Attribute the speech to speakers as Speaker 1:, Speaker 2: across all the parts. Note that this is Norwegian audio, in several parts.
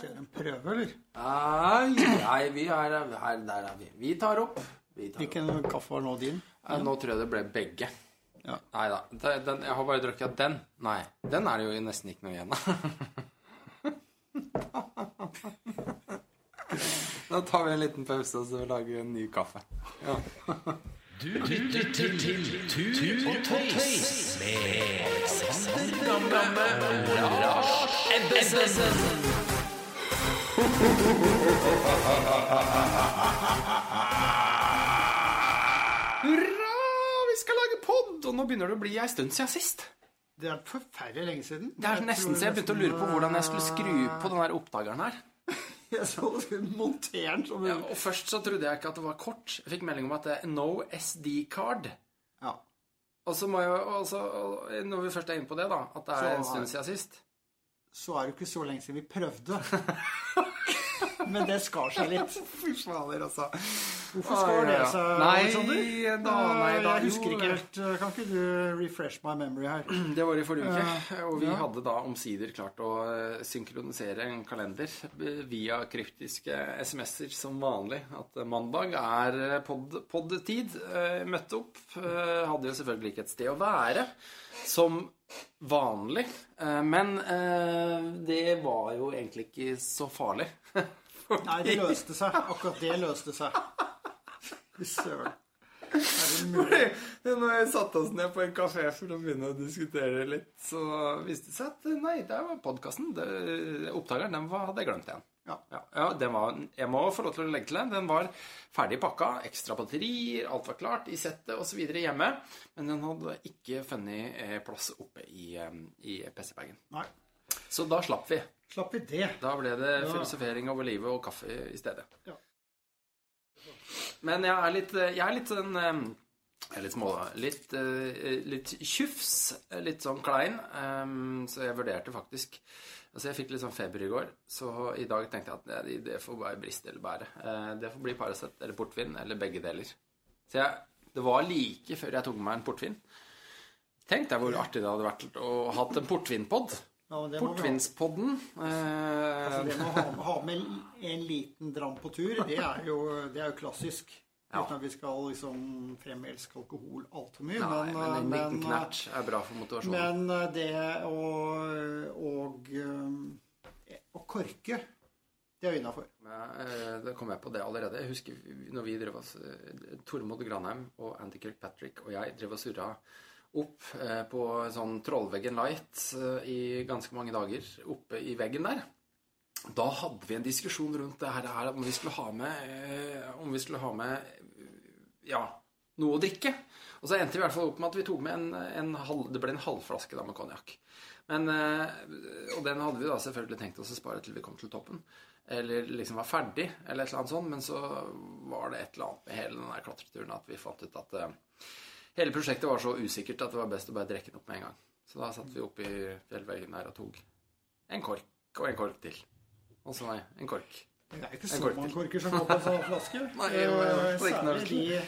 Speaker 1: Kjøre en prøve, eller?
Speaker 2: Nei, nei vi er her, der er vi. Vi tar opp. Vi tar opp.
Speaker 1: Kaffe var nå din?
Speaker 2: Nei, nå tror jeg det ble begge.
Speaker 1: Ja.
Speaker 2: Nei da. Den, jeg har bare drukket den. Nei, den er det jo nesten ikke noe igjen av. Da tar vi en liten pause, og så lager vi en ny kaffe. Ja.
Speaker 3: Du lytter til Tur og Tøys med Alexander Gamme og Lars Ebbesen.
Speaker 2: Hurra! Vi skal lage pod! Og nå begynner det å bli ei stund siden sist.
Speaker 1: Det er forferdelig lenge siden.
Speaker 2: Det er nesten så jeg begynte å lure på hvordan jeg skulle skru på den der oppdageren her.
Speaker 1: Jeg så du skulle montere den som
Speaker 2: Ja, og først så trodde jeg ikke at det var kort. Jeg fikk melding om at det er no SD-card.
Speaker 1: Ja.
Speaker 2: Og så må jeg og så, og Når vi først er inne på det, da, at det er
Speaker 1: Så
Speaker 2: en stund siden sist
Speaker 1: Så er det ikke så lenge siden vi prøvde. Men det skar seg litt.
Speaker 2: Fy fader, altså.
Speaker 1: Hvorfor skar det seg,
Speaker 2: Nei,
Speaker 1: Alexander?
Speaker 2: da, nei, da,
Speaker 1: Jeg husker
Speaker 2: jo,
Speaker 1: ikke helt. Kan ikke du refresh my memory her?
Speaker 2: Det var i forrige uke, og vi
Speaker 1: ja.
Speaker 2: hadde da omsider klart å eh, synkronisere en kalender eh, via kryptiske SMS-er som vanlig. At eh, mandag er eh, pod- pod-tid. Pod Møtte opp. eh, Hadde jo selvfølgelig ikke et sted å være som vanlig. Eh, Men eh, det var jo egentlig ikke så farlig.
Speaker 1: Nei, det løste seg. Akkurat det løste seg. Fy søren.
Speaker 2: Når jeg satte oss ned på en kafé for å begynne å diskutere litt, så viste det seg at nei, der var podkasten. Opptakeren den hadde jeg glemt igjen.
Speaker 1: Ja.
Speaker 2: Ja, ja, den var, jeg må få lov til å legge til den. Den var ferdig pakka, ekstra batterier, alt var klart i settet osv. hjemme. Men den hadde ikke funnet eh, plass oppe i, i PC-bagen. Så da slapp vi.
Speaker 1: Slapp vi det?
Speaker 2: Da ble det
Speaker 1: Ja.
Speaker 2: filosofering over livet og kaffe i stedet.
Speaker 1: Ja.
Speaker 2: Men jeg er litt, jeg er litt sånn jeg er litt små, litt, eh, litt tjufs, litt sånn klein. Så jeg vurderte faktisk Altså, jeg fikk litt sånn feber i går, så i dag tenkte jeg at det, det får bare briste eller bære. Eh, Det får bli Paracet eller portvin, eller begge deler. Så jeg, det var like før jeg tok meg en portvin. Tenk deg hvor artig det hadde vært å ha hatt en portvinpod.
Speaker 1: Ja.
Speaker 2: Portvinspodden. Eh,
Speaker 1: Altså, det med å ha, ha med en liten dram på tur, det er jo, det er jo klassisk.
Speaker 2: Ja.
Speaker 1: Uten at vi skal liksom fremelske alkohol altfor mye.
Speaker 2: Nei, men en
Speaker 1: men,
Speaker 2: liten knert er bra for motivasjonen.
Speaker 1: men eh, det å og, eh, å korke, det er innafor.
Speaker 2: Ja, eh, Da kom jeg på det allerede. Jeg husker når vi drev oss eh, Tormod Granheim og Andy Kirkpatrick og jeg drev og surra opp eh, på sånn Trollveggen Light eh, i ganske mange dager oppe i veggen der. Da hadde vi en diskusjon rundt det her, om vi skulle ha med eh, Om vi skulle ha med ja, noe å drikke. Og så endte vi i hvert fall opp med at vi tok med en, en halv, Det ble en halvflaske da med konjakk. Eh, og den hadde vi da selvfølgelig tenkt oss å spare til vi kom til toppen. Eller liksom var ferdig, eller et eller annet sånt. Men så var det et eller annet med hele den der klatreturen at vi fant ut at eh, hele prosjektet var så usikkert at det var best å bare drikke den opp med en gang. Så da satte vi opp i fjellveggen der og tok en kork og en kork til. Og så nei, en kork.
Speaker 1: Det er ikke så mange korker som går på en sånn flaske.
Speaker 2: Nei, jo, jo,
Speaker 1: Eh, Særlig de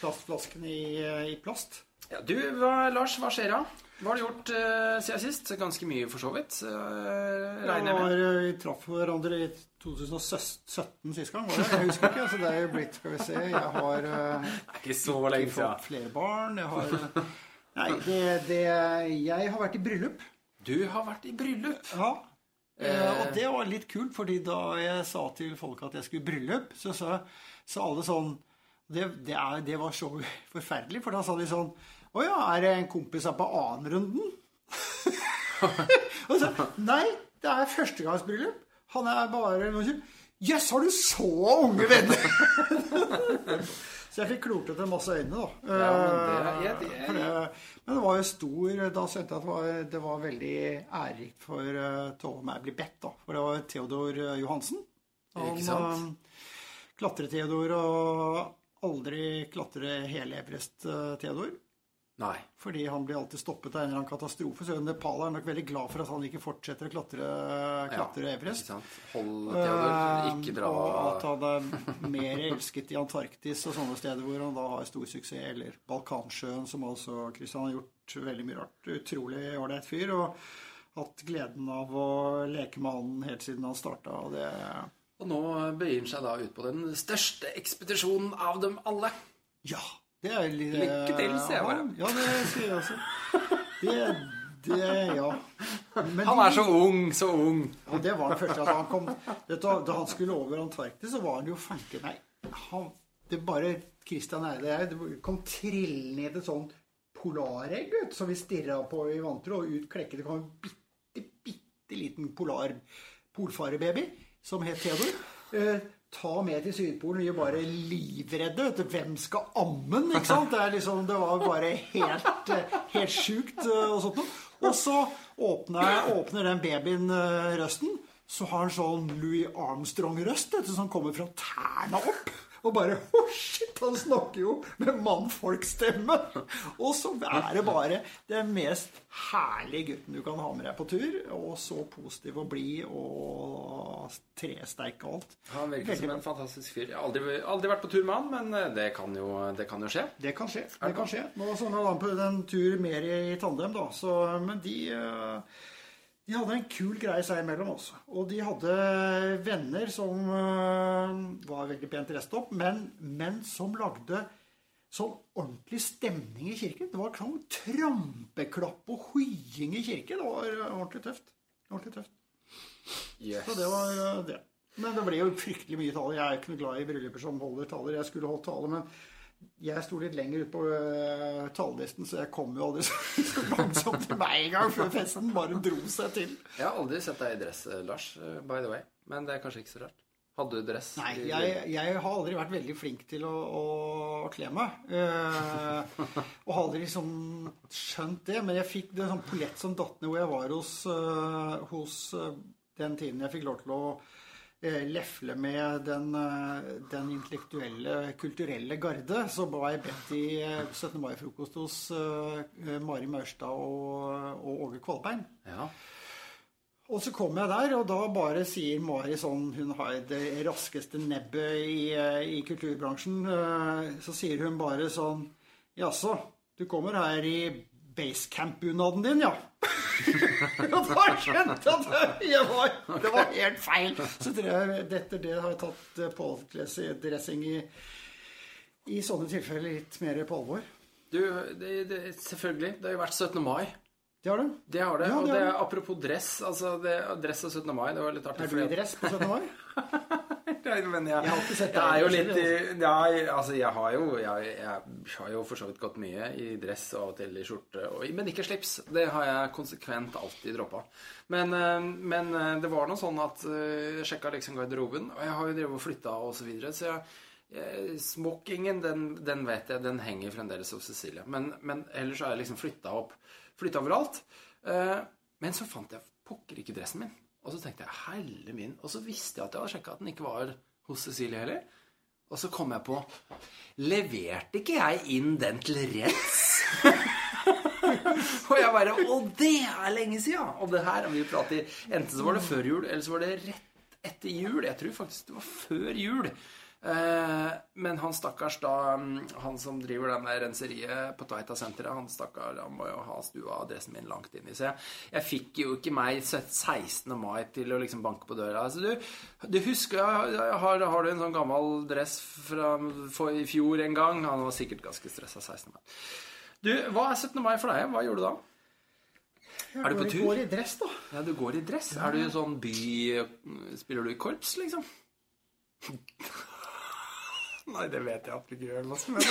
Speaker 1: plastflaskene i, i plast.
Speaker 2: Ja, du, hva, Lars, hva skjer da? Hva har du gjort uh, siden sist? Ganske mye, for så vidt. Uh, regner jeg med.
Speaker 1: eh, vi traff hverandre i 2017 sist gang, var det? Jeg husker ikke. Så det er jo blitt, skal vi se Jeg har uh,
Speaker 2: Det er ikke så
Speaker 1: ikke fått flere barn. Jeg har eh, Nei, det, det Jeg har vært i bryllup.
Speaker 2: Du har vært i bryllup.
Speaker 1: Ja. Eh, og det var litt kult, fordi da jeg sa til folk at jeg skulle i bryllup, så sa, sa alle sånn det, det, er, det var så forferdelig, for da sa de sånn Å ja, er det en kompis her på annenrunden? og så Nei, det er førstegangsbryllup. Han er bare Jøss, yes, har du så unge venner? så jeg fikk klortete masse øyne, da.
Speaker 2: Ja, men det- jeg- det-
Speaker 1: jeg. men det var jo stor Da skjønte jeg at det var, det var veldig ærerikt for Tove og meg bli bedt, da. For det var Theodor eh, Johansen.
Speaker 2: Han
Speaker 1: eh, Klatre-Theodor og aldri klatre hele Everest, eh, Theodor.
Speaker 2: Nei.
Speaker 1: Fordi han blir alltid stoppet av en eller annen katastrofe. Så Nepal er nok veldig glad for at han ikke fortsetter å klatre, klatre
Speaker 2: Ja,
Speaker 1: Everest.
Speaker 2: Hold Theodor, ikke dra
Speaker 1: Eh, Og at han er mer elsket i Antarktis og sånne steder hvor han da har stor suksess. Eller Balkansjøen, som altså Kristian har gjort veldig mye rart. Utrolig ålreit fyr. Og hatt gleden av å leke med han helt siden han starta. Og det
Speaker 2: Og nå begir han seg da ut på den største ekspedisjonen av dem alle.
Speaker 1: Ja. Det er
Speaker 2: Lykke til, sier jeg bare.
Speaker 1: Ja, det sier jeg også. Det, det Ja. Men
Speaker 2: Han er så ung, så ung.
Speaker 1: Ja, det var det første at han kom du, Da han skulle over Antarktis, så var han jo fanken Nei, han, det bare Christian Eide og jeg det kom trillende i et sånt polaregg som vi stirra på i vantro, og ut klekket det kom en bitte, bitte liten polar polfarebaby som het Theodor. Ta med til Sydpolen. Vi er bare livredde. Vet du, hvem skal amme den? Ikke sant? Det, liksom, det var bare helt, helt sjukt eh, og sånt noe. Og så åpner, åpner den babyen eh, røsten. Så har han sånn Louis Armstrong-røst som kommer fra tærne opp. Og bare oh shit, han snakker jo med mannfolkstemme! Og så er det bare den mest herlige gutten du kan ha med deg på tur. Og så positiv og blid og tresterk og alt.
Speaker 2: Han virker som en fantastisk fyr. Jeg har aldri, aldri vært på tur med han, men eh, det kan jo, det kan jo skje.
Speaker 1: Det kan skje. det kan skje. Nå sånn han på en tur mer i tandem, da. Så, men de eh, de hadde en kul greie seg imellom også. Og de hadde venner som øh, var veldig pent dressed opp, men, men som lagde sånn ordentlig stemning i kirken. Det var sånn trampeklapp og hoiing i kirken. Det var øh, ordentlig tøft. Ordentlig tøft.
Speaker 2: Yes.
Speaker 1: Så det var øh, det. Men det ble jo fryktelig mye taler. Jeg er ikke noe glad i brylluper som holder taler. Jeg skulle holdt tale, men jeg sto litt lenger ut på uh, talerlisten, så jeg kom jo aldri så, langt langsomt til meg engang før festen bare dro seg til.
Speaker 2: Jeg har aldri sett deg i dress, eh, Lars, eh, by the way. Men det er kanskje ikke så rart. Hadde du dress?
Speaker 1: Nei, jeg, jeg har aldri vært veldig flink til å, å, å kle meg. Uh, og har aldri liksom skjønt det. Men jeg fikk det sånn pollett som datt ned hvor jeg var hos, uh, hos eh, den tiden jeg fikk lov til å eh, lefle med den, eh, den intellektuelle, kulturelle garde. Så var jeg bedt i eh, 17. mai-frokost hos eh, Mari Maurstad og, og Åge Kvalbein.
Speaker 2: Ja.
Speaker 1: Og så kom jeg der, og da bare sier Mari sånn Hun har det raskeste nebbet i, eh, i kulturbransjen. eh, Så sier hun bare sånn Jaså, du kommer her i basecamp-bunaden din, ja? og da skjønte jeg at jeg var, det var helt feil. Så tror jeg etter det har jeg tatt eh, påkledelsesdressing i, i sånne tilfeller litt mer på alvor.
Speaker 2: Du, det, det, selvfølgelig. Det har jo vært 17. mai.
Speaker 1: Det har du.
Speaker 2: Det har det.
Speaker 1: Ja,
Speaker 2: og
Speaker 1: det
Speaker 2: det,
Speaker 1: har det.
Speaker 2: apropos dress. Altså, det, dress og 17. mai, det var litt artig.
Speaker 1: Er du i dress på 17. mai?
Speaker 2: Nei, men jeg,
Speaker 1: Jeg har ikke sett
Speaker 2: jeg
Speaker 1: deg
Speaker 2: er jo litt i ja, altså, jeg har jo jeg, jeg har jo for så vidt gått mye i dress og av og til i skjorte, og, men ikke slips. Det har jeg konsekvent alltid droppa. Men, eh, men eh, det var noe sånn at eh, jeg sjekka liksom garderoben, og jeg har jo drevet og flytta og så videre, så jeg Smokkingen, den, den vet jeg, den henger fremdeles hos Cecilie. Men, men ellers har jeg liksom flytta opp. Flytta overalt. Men så fant jeg pokker ikke dressen min. Og så tenkte jeg helle min. Og så visste jeg at jeg hadde sjekka at den ikke var hos Cecilie heller. Og så kom jeg på Leverte ikke jeg inn den til Reds? og jeg bare Å, det er lenge siden! Og det her har vi prater Enten så var det før jul, eller så var det rett etter jul. Jeg tror faktisk det var før jul. Eh, men han stakkars da mm, Han som driver den der renseriet på Tveita-senteret, han stakkar, han må jo ha stua og adressen min langt inn i seg. jeg fikk jo ikke meg 16. mai til å liksom banke på døra. Altså, du, du husker har, har du en sånn gammel dress fra i fjor en gang? Han var sikkert ganske stressa 16. mai. Du, hva er 17. mai for deg? Hva gjorde du da? Er du på tur? Jeg?
Speaker 1: Går i dress, da.
Speaker 2: Ja, du går i dress. Er du sånn by... Spiller du i korps, liksom? Nei, det vet jeg at du ikke gjør, Lasse. Men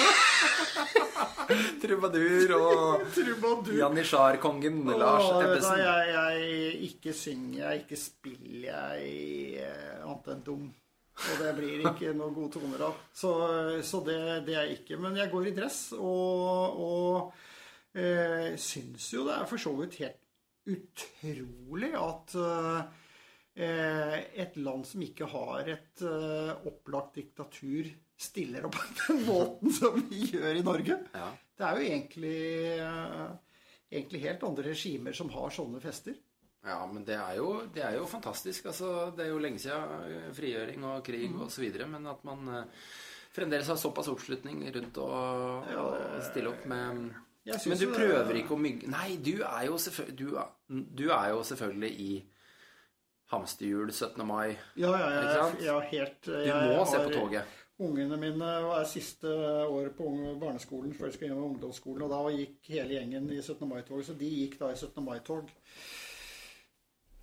Speaker 2: Trubadur og
Speaker 1: Trubadur.
Speaker 2: Janitsjar-kongen Lars Ebbesen.
Speaker 1: Jeg, jeg ikke synger, jeg ikke spiller, jeg eh, annet enn dum. Og det blir ikke noen gode toner av. Så, så det, det er jeg ikke. Men jeg går i dress, og, og eh, syns jo det er for så vidt helt utrolig at eh, et land som ikke har et eh, opplagt diktatur, stiller opp på den måten som vi gjør i Norge.
Speaker 2: Ja.
Speaker 1: Det er jo egentlig, eh, egentlig helt andre regimer som har sånne fester.
Speaker 2: ja, men det er, jo, det er jo fantastisk. Altså, det er jo lenge siden frigjøring og krig så videre, men at man eh, fremdeles har såpass oppslutning rundt å, å stille opp med Men du
Speaker 1: det-
Speaker 2: prøver ikke å mygge Nei, du er jo selvfølgelig du, er- du er jo selvfølgelig i hamsterhjul 17. mai.
Speaker 1: Ja, ja, jeg, jeg har helt
Speaker 2: Du
Speaker 1: jeg
Speaker 2: må se på toget.
Speaker 1: Ungene mine er siste året på barneskolen før de skal gjennom ungdomsskolen. Og da gikk hele gjengen i 17. mai-tog, så de gikk da i 17. mai-tog.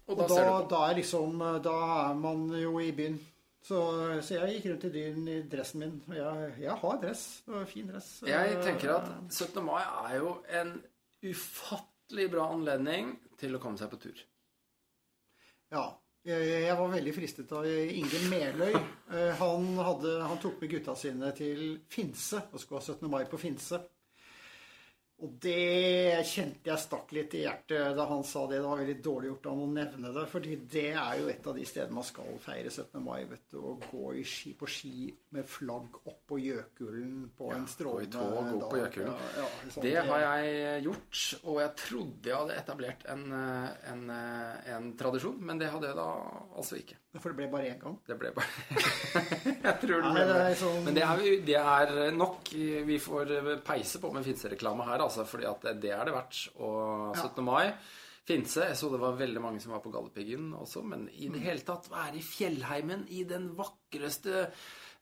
Speaker 2: Og
Speaker 1: Og
Speaker 2: da
Speaker 1: da,
Speaker 2: på.
Speaker 1: da er liksom Da er man jo i byen. Så, så jeg gikk rundt i byen i dressen min. Og jeg, jeg har dress. Var fin dress.
Speaker 2: Jeg tenker at 17. mai er jo en ufattelig bra anledning til å komme seg på tur.
Speaker 1: Ja. Jeg, var veldig fristet av Inge Meløy. Eh, Han, hadde, han tok med gutta sine til Finse og skulle ha 17. mai på Finse. Og det kjente jeg stakk litt i hjertet da han sa det. Det var veldig dårlig gjort av han å nevne det. fordi det er jo et av de stedene man skal feire 17. mai. vet du, Å gå i ski, på ski med flagg opp på Jøkulen på en
Speaker 2: og i
Speaker 1: strålende
Speaker 2: tog opp på
Speaker 1: dag. Ja, ja, sånn.
Speaker 2: Det har jeg gjort, og jeg trodde jeg hadde etablert en, eh, en, eh, en tradisjon, men det hadde jeg da altså ikke.
Speaker 1: For det ble bare én gang.
Speaker 2: Det ble bare Jeg tror det ble
Speaker 1: det sånn
Speaker 2: Men det er, det er nok. Vi får peise på med Finse-reklame her, altså, fordi at det er det verdt. Og 17. mai Finse. Jeg så det var veldig mange som var på Galdhøpiggen også, men i
Speaker 1: Mm.
Speaker 2: det hele tatt være i fjellheimen i den vakreste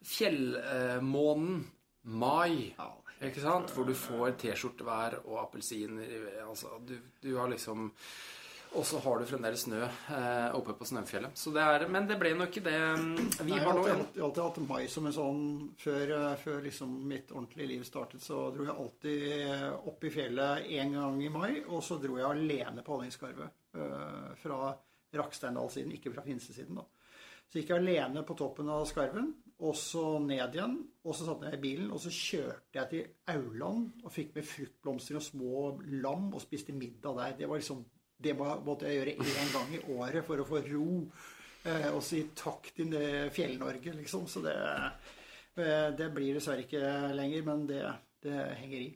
Speaker 2: fjellmåneden mai.
Speaker 1: Ja.
Speaker 2: Ikke sant? Hvor du får T-skjortevær og appelsiner. Altså, du, du har liksom Og så har du fremdeles snø eh, oppe på Snøfjellet. Så det er, men det ble nok ikke det. Vi
Speaker 1: Nei, jeg
Speaker 2: har
Speaker 1: alltid,
Speaker 2: en
Speaker 1: alltid, alltid hatt mai som en sånn Før, eh, før liksom mitt ordentlige liv startet, så dro jeg alltid eh, opp i fjellet én gang i mai. Og så dro jeg alene på Hallingskarvet. eh, Fra Raksteindalsiden, ikke fra Finsesiden. da. Så gikk jeg alene på toppen av skarven, og så ned igjen. Og så satte jeg i bilen, og så kjørte jeg til Auland og fikk med fruktblomster og små lam og spiste middag der. Det var liksom det måtte jeg gjøre én gang i året for å få ro. Eh, og si takk til Fjell-Norge, liksom. Så det, eh, det blir dessverre ikke lenger, men det, det henger i.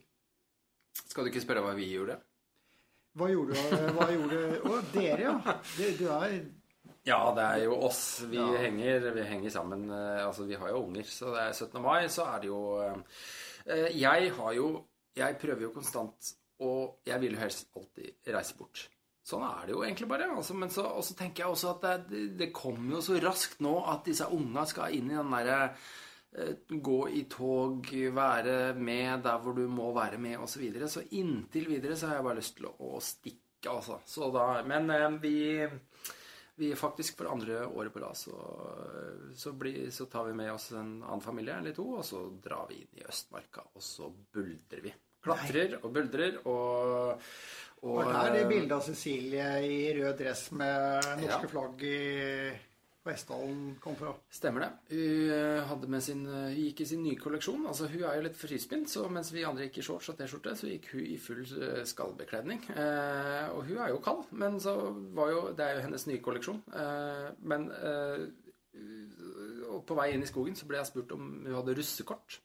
Speaker 2: Skal du ikke spørre hva vi gjorde?
Speaker 1: Hva gjorde du? Hva gjorde Å, dere, ja. Det, du er
Speaker 2: Ja, det er jo oss. Vi,
Speaker 1: Ja.
Speaker 2: henger, vi henger sammen. eh, Altså, vi har jo unger, så det er 17. mai, så er det jo eh, Jeg har jo Jeg prøver jo konstant, og jeg vil jo helst alltid reise bort. Sånn er det jo egentlig bare. Altså, men så, og så tenker jeg også at det, det kommer jo så raskt nå at disse unga skal inn i den derre eh, Gå i tog, være med der hvor du må være med, osv. Så, videre. så inntil videre så har jeg bare lyst til å stikke, altså. Så da, men eh, vi vi faktisk for andre året på rad så, så, så tar vi med oss en annen familie eller to, og så drar vi inn i Østmarka, og så buldrer vi. Klatrer og buldrer og, og
Speaker 1: Og der er det bildet av Cecilie i rød dress med norske
Speaker 2: Ja.
Speaker 1: flagg i Vestdalen kom fra.
Speaker 2: Stemmer det. Hun, eh, sin, hun gikk i sin nye kolleksjon. Altså, hun er jo litt frispint, så mens vi andre gikk i shorts og T-skjorte, så gikk hun i full eh, skallbekledning. Eh, og hun er jo kald, men så var jo Det er jo hennes nye kolleksjon. Eh, men eh, på vei inn i skogen så ble jeg spurt om hun hadde russekort.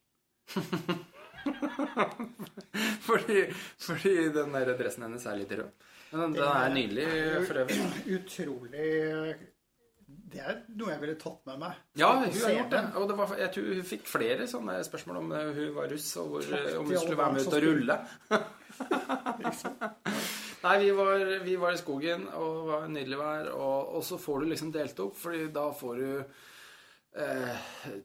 Speaker 2: fordi, fordi den der dressen hennes er litt rød. Men den, er nydelig for øvrig.
Speaker 1: Utrolig Det er noe jeg ville tatt med meg.
Speaker 2: Ja, hun har gjort det. Og det var, jeg tror hun fikk flere sånne spørsmål om eh, hun var russ, og hvor, om hun skulle være med ut og rulle. Nei, vi var, vi var i skogen, og det var nydelig vær. Og, og så får du liksom delt opp, fordi da får du eh,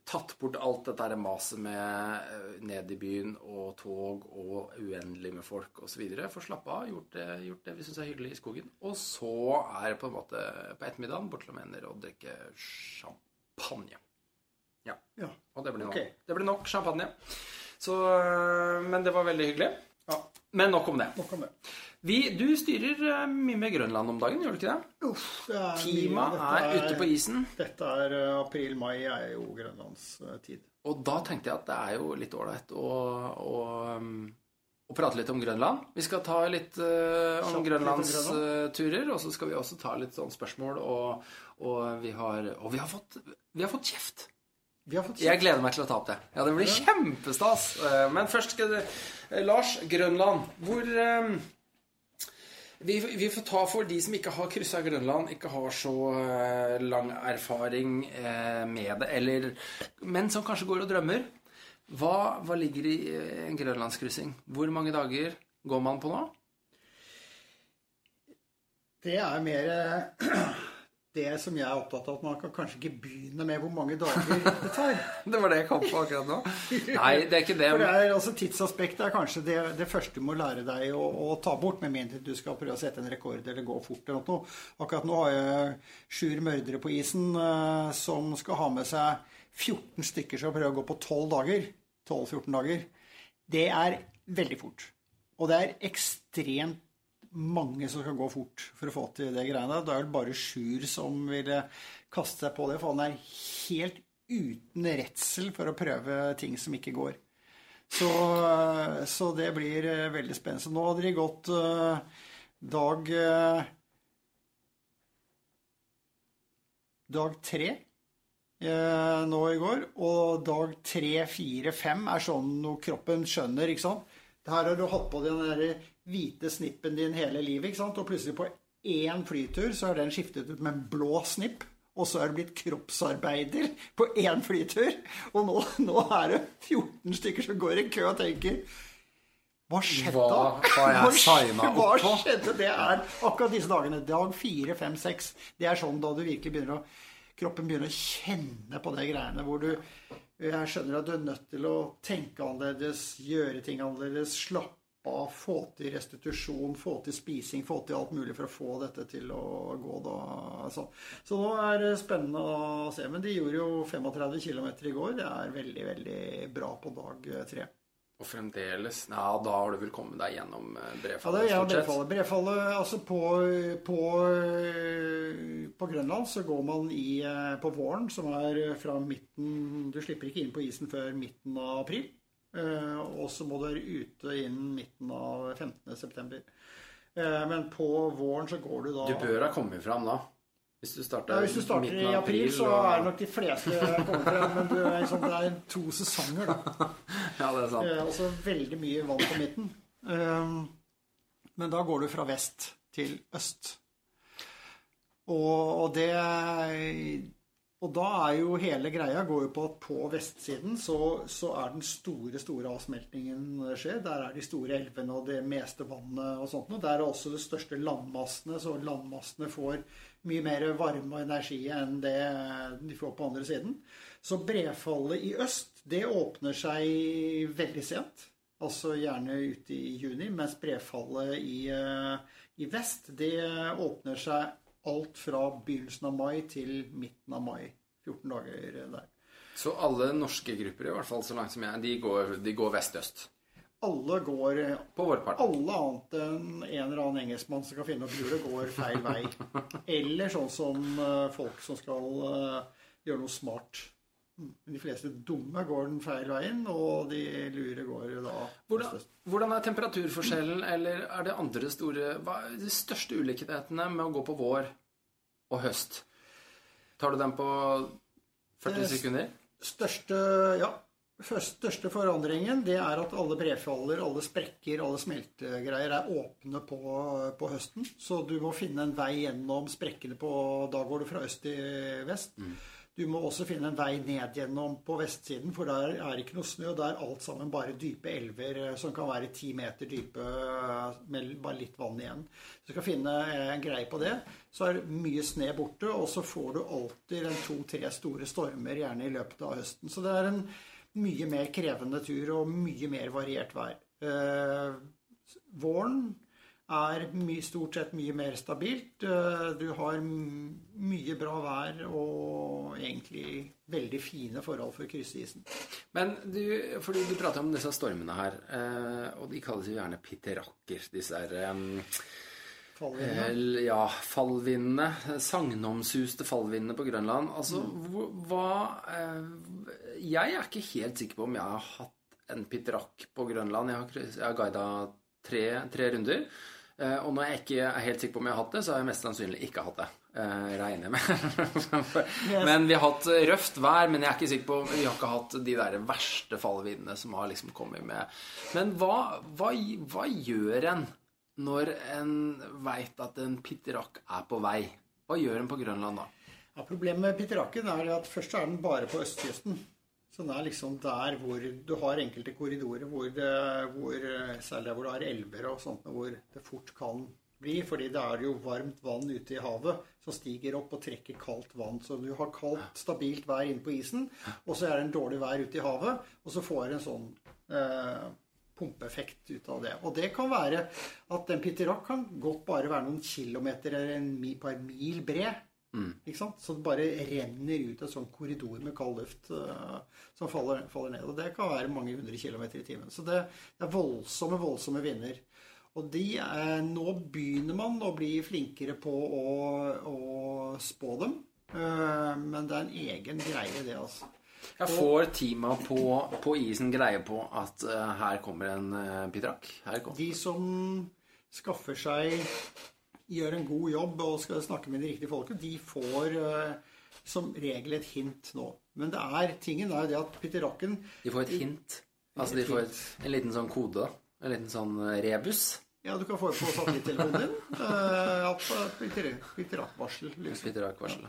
Speaker 2: tatt bort alt dette maset med eh, ned i byen og tog og uendelig med folk osv. Få slappe av, gjort det, gjort det vi syns er hyggelig i skogen. Og så er det på en måte på ettermiddagen bort til mener og drikke champagne. Ja.
Speaker 1: Ja.
Speaker 2: Og det blir nok,
Speaker 1: Ok.
Speaker 2: det blir nok champagne. Så, øh, men det var veldig hyggelig.
Speaker 1: Ja,
Speaker 2: Men nok om det.
Speaker 1: nok om det.
Speaker 2: Vi, du styrer øh, mye med Grønland om dagen, gjør du ikke det?
Speaker 1: Uff, det er
Speaker 2: Klima er
Speaker 1: Dette
Speaker 2: ute på isen.
Speaker 1: Dette er eh, april-mai er jo Grønlands eh, tid.
Speaker 2: Og da tenkte jeg at det er jo litt ålreit å, å, um, å prate litt om Grønland. Vi skal ta litt
Speaker 1: uh,
Speaker 2: om grønlandsturer, og så skal vi også ta litt sånn spørsmål, og, og, vi, har, og vi, har fått, vi har fått kjeft.
Speaker 1: Vi har fått
Speaker 2: Jeg gleder meg til å ta opp det. Ja, Det blir kjempestas. Eh, Men først skal det eh, Lars, Grønland. Hvor eh, vi, vi får ta for de som ikke har kryssa Grønland, ikke har så eh, lang erfaring eh, med det, eller Men som kanskje går og drømmer. Hva, hva ligger i eh, en grønlandskryssing? Hvor mange dager? går man på nå?
Speaker 1: Det er mer det som jeg er opptatt av, at man kan kanskje ikke begynne med hvor mange dager det tar.
Speaker 2: Det var det jeg kom på akkurat nå. Nei, det er ikke det.
Speaker 1: For det er, altså Tidsaspektet er kanskje det, det første du må lære deg å, å ta bort, med mindre du skal prøve å sette en rekord eller gå fort. eller noe. Akkurat nå har jeg Sjur mørdere på isen eh, som skal ha med seg 14 stykker som prøver å gå på 12 dager. 12-14 dager. Det er veldig fort. Og det er ekstremt mange som skal gå fort for å få til det greiene. Det er vel bare Sjur som vil kaste seg på det, for han er helt uten redsel for å prøve ting som ikke går. Så, så det blir eh, veldig spennende. Så nå hadde de gått uh, dag uh, Dag tre uh, nå i går. Og dag tre, fire, fem er sånn noe kroppen skjønner, ikke sant. Her har du hatt på den der hvite snippen din hele livet, ikke sant? og plutselig på én flytur så er den skiftet ut med en blå snipp. Og så er det blitt kroppsarbeider på én flytur. Og nå, nå er det 14 stykker som går i kø og tenker Hva skjedde?
Speaker 2: Hva opp
Speaker 1: Hva skjedde? Det er akkurat disse dagene. Dag fire, fem, seks. Det er sånn da du virkelig begynner å Kroppen begynner å kjenne på de greiene hvor du Jeg skjønner at du er nødt til å tenke annerledes, gjøre ting annerledes, slappe av, få til restitusjon, få til spising, få til alt mulig for å få dette til å gå. Da. Så, så nå er det spennende å se. Men de gjorde jo 35 km i går. Det er veldig, veldig bra på dag tre.
Speaker 2: Og fremdeles Ja, da har du vel kommet deg gjennom brefallet?
Speaker 1: Ja, det er ja, brefallet. Brefallet, altså på, på, på Grønland så går man i eh, på våren, som er fra midten Du slipper ikke inn på isen før midten av april. Eh, Og så må du være ute innen midten av 15. september. Eh, Men på våren så går du da
Speaker 2: Du bør ha kommet fram da. Hvis du starter,
Speaker 1: ja, Hvis du starter i
Speaker 2: april,
Speaker 1: april, så
Speaker 2: og-
Speaker 1: er nok de fleste kommer frem. Men du er liksom, det er to sesonger, da.
Speaker 2: Ja, det er sant.
Speaker 1: Også Altså veldig mye vann på midten. Eh, Men da går du fra vest til øst. Og, og det Og da er jo hele greia går jo på at på vestsiden så, så er den store, store avsmeltingen skjer. Der er de store elvene og det meste vannet og sånt noe. Der er også de største landmassene, så landmassene får mye mer varme og energi enn det de får på andre siden. Så brefallet i øst, det åpner seg veldig sent. Altså gjerne ute i juni, mens brefallet i, eh, i vest, det åpner seg alt fra begynnelsen av mai til midten av mai. 14 dager der.
Speaker 2: Så alle norske grupper, i hvert fall så langt som jeg, de går, de går vest-øst.
Speaker 1: Alle går
Speaker 2: På vår part.
Speaker 1: Alle annet enn en eller annen engelskmann som skal finne opp hjulet, går feil vei. Eller sånn som eh, folk som skal eh, gjøre noe smart. De fleste dumme går den feil veien, og de lure går jo da
Speaker 2: Hvordan, hvordan er temperaturforskjellen, eller er det andre store Hva er de største ulikhetene med å gå på vår og høst? Tar du den på 40
Speaker 1: Det-
Speaker 2: sekunder?
Speaker 1: Største, ja, største forandringen det er at alle brefaller, alle sprekker, alle smeltegreier er åpne på, på høsten. Så du må finne en vei gjennom sprekkene på Da går du fra øst til vest. Du må også finne en vei ned gjennom på vestsiden, for der er ikke noe snø. Det er alt sammen bare dype elver eh, som kan være ti meter dype eh, med bare litt vann igjen. Du skal finne eh, en greie på det. Så er mye sne borte, og så får du alltid to-tre store stormer gjerne i løpet av høsten. Så det er en mye mer krevende tur og mye mer variert vær. Våren er my, stort sett mye mer stabilt. Eh, Du har mye bra vær og egentlig veldig fine forhold for å krysse isen.
Speaker 2: Men du, fordi du prater om disse stormene her, eh, og de kalles jo gjerne pitterakker, disse her um,
Speaker 1: Fallvindene.
Speaker 2: Eh, Ja, fallvindene. Sagnomsuste fallvindene på Grønland. Altså, mm. hva Jeg er ikke helt sikker på om jeg har hatt en pitterakk på Grønland. Jeg har, jeg har guida tre, tre runder. Eh, og når jeg ikke er helt sikker på om jeg har hatt det, så har jeg mest sannsynlig ikke hatt det. Eh, regner jeg med. men vi har hatt røft vær, men jeg er ikke sikker på Vi har ikke hatt de der verste fallvindene som har liksom kommet med. Men hva, hva, hva gjør en når en veit at en pitterakk er på vei? Hva gjør en på Grønland da?
Speaker 1: Ja, problemet med pitterakken er at først er den bare på østkysten. Så det er liksom der hvor du har enkelte korridorer hvor, det, hvor særlig der hvor det er elver og sånt, hvor det fort kan bli. fordi det er jo varmt vann ute i havet som stiger opp og trekker kaldt vann. Så du har kaldt, stabilt vær inne på isen, og så er det en dårlig vær ute i havet, og så får du en sånn eh, pumpeeffekt ut av det. Og det kan være at en pitterakk kan godt bare være noen kilometer eller en par mil bred. Ikke sant? Så det bare renner ut en sånn korridor med kald luft uh, som faller, faller ned. Og det kan være mange hundre kilometer i timen. Så det, det er voldsomme, voldsomme vinder. Og de, eh, nå begynner man å bli flinkere på å, å spå dem. Uh, men det er en egen greie, det, altså.
Speaker 2: Jeg får teama på, på isen greie på at uh, her kommer en uh, pitrak. Her kommer.
Speaker 1: De som skaffer seg Gjør en god jobb og skal snakke med de riktige folka, de får eh, som regel et hint nå. Men det er, tingen er jo det at piterakken
Speaker 2: De får et hint. Altså de får et, en liten sånn kode. En liten sånn eh, rebus.
Speaker 1: Ja, du kan få det på satellittelefonen din. eh, At pitter- Pitterakkvarsel. Liksom.
Speaker 2: Pitterakvarsel.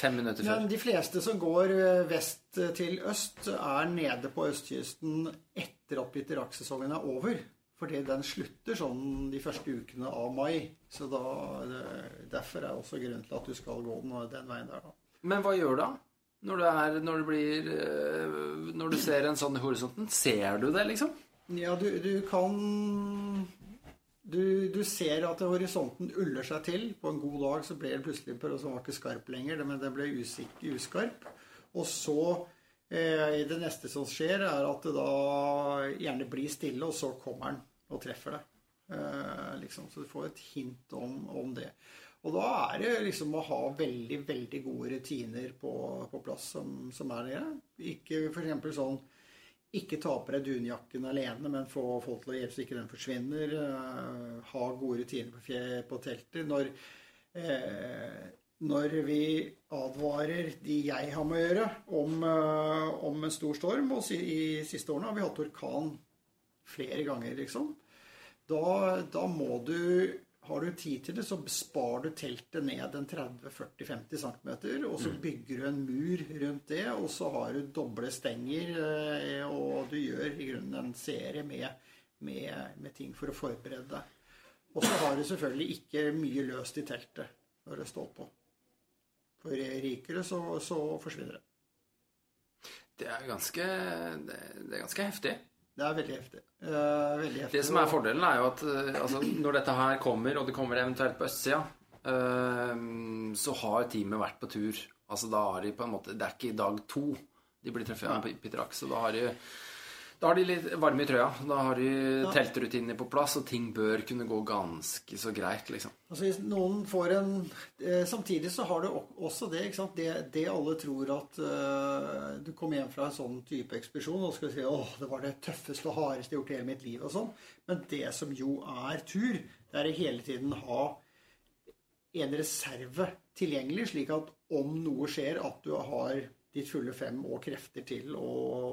Speaker 2: Fem minutter før.
Speaker 1: Men de fleste som går eh, vest til øst, er nede på østkysten etter at pitterakksesongen er over. Fordi den slutter sånn de første ukene av mai. Så da, derfor er også grunnen til at du skal gå den, den veien der, da.
Speaker 2: Men hva gjør du da? Når du, er, når du, blir eh, Når du ser en sånn i horisonten, ser du det, liksom?
Speaker 1: Ja, du, du kan du, du ser at horisonten uller seg til. På en god dag så ble det plutselig på så var ikke skarp lenger, men den ble usik, uskarp. Og så eh, Det neste som skjer, er at det da gjerne blir stille, og så kommer den og treffer deg. Eh, liksom, så du får et hint om, om det. Og da er det liksom å ha veldig, veldig gode rutiner på, på plass som, som er det. Ikke f.eks. sånn ikke ta på deg dunjakken alene, men få folk til å hjelpe så ikke den forsvinner. Eh, ha gode rutiner på, fje- på teltet. Når, eh, når vi advarer de jeg har med å gjøre, om, eh, om en stor storm Og i siste årene har vi hatt orkan flere ganger, liksom. Da, da må du Har du tid til det, så spar du teltet ned en 30-40-50 cm, og så bygger du en mur rundt det, og så har du doble stenger, eh, og du gjør i grunnen en serie med, med, med ting for å forberede deg. Og så har du selvfølgelig ikke mye løst i teltet når det står på. For rikere så, så forsvinner det.
Speaker 2: Det er ganske, det, det er ganske heftig.
Speaker 1: Det er veldig heftig. Uh, veldig heftig.
Speaker 2: Det som er fordelen, er jo at uh, altså, når dette her kommer, og det kommer eventuelt på østsida, uh, så har teamet vært på tur. Altså da har de på en måte Det er ikke dag to de blir truffet av ja. pitterakk, så da har de da har de litt varme i trøya. Da har de teltrutinene på plass, og ting bør kunne gå ganske så greit, liksom.
Speaker 1: Altså Hvis noen får en eh, Samtidig så har du også det ikke sant? Det, det alle tror at eh, Du kommer hjem fra en sånn type ekspedisjon og skal si åh, det var det tøffeste og hardeste jeg har gjort i hele mitt liv. og sånn. Men det som jo er tur, det er å hele tiden ha en reserve tilgjengelig, slik at om noe skjer, at du har ditt fulle fem og krefter til å,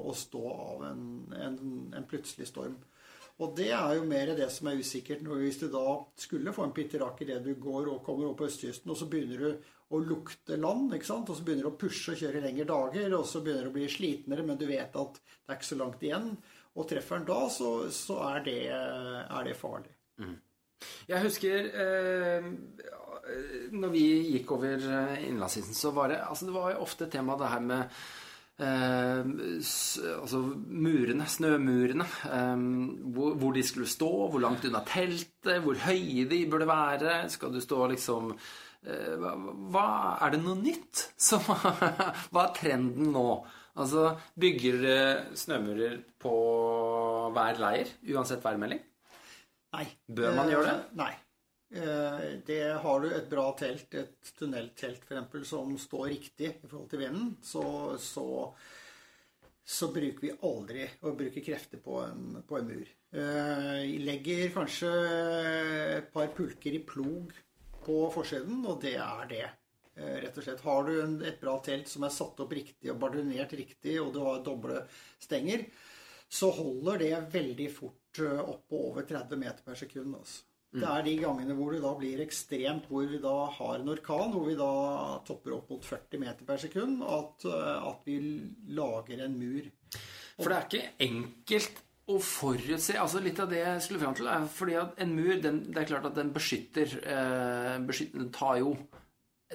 Speaker 1: å stå av en, en, en plutselig storm. Og det er jo mer det som er usikkert. Hvis du da skulle få en pitterakk idet du går og kommer opp på østkysten, og så begynner du å lukte land, ikke sant? og så begynner du å pushe og kjøre lengre dager, og så begynner du å bli slitnere, men du vet at det er ikke så langt igjen, og treffer den da, så, så er, det, er det farlig.
Speaker 2: Jeg husker eh, når vi gikk over eh, innlandsisen, så var det altså det var ofte tema det her med eh, altså murene, snømurene. Eh, hvor, hvor de skulle stå, hvor langt unna teltet, hvor høye de burde være. Skal du stå liksom eh, hva, Er det noe nytt? Så, hva er trenden nå? Altså, Bygger dere snømurer på hver leir, uansett værmelding?
Speaker 1: Nei.
Speaker 2: Bør man gjøre det?
Speaker 1: Eh, Nei. Eh, Det har du et bra telt, et tunneltelt f.eks., som står riktig i forhold til vinden, så, så, så bruker vi aldri å bruke krefter på en, på en mur. Eh, legger kanskje et par pulker i plog på forsiden, og det er det. Rett og slett. Har du et bra telt som er satt opp riktig og bardunert riktig, og du har doble stenger, så holder det veldig fort opp på over 30 meter per sekund. Altså. Det er de gangene hvor det da blir ekstremt, hvor vi da har en orkan, hvor vi da topper opp mot 40 meter per sekund, at, eh, at vi lager en mur.
Speaker 2: For det er ikke enkelt å forutse altså Litt av det jeg skulle fram til, er fordi at en mur den, Det er klart at den beskytter, eh, beskytter Den tar jo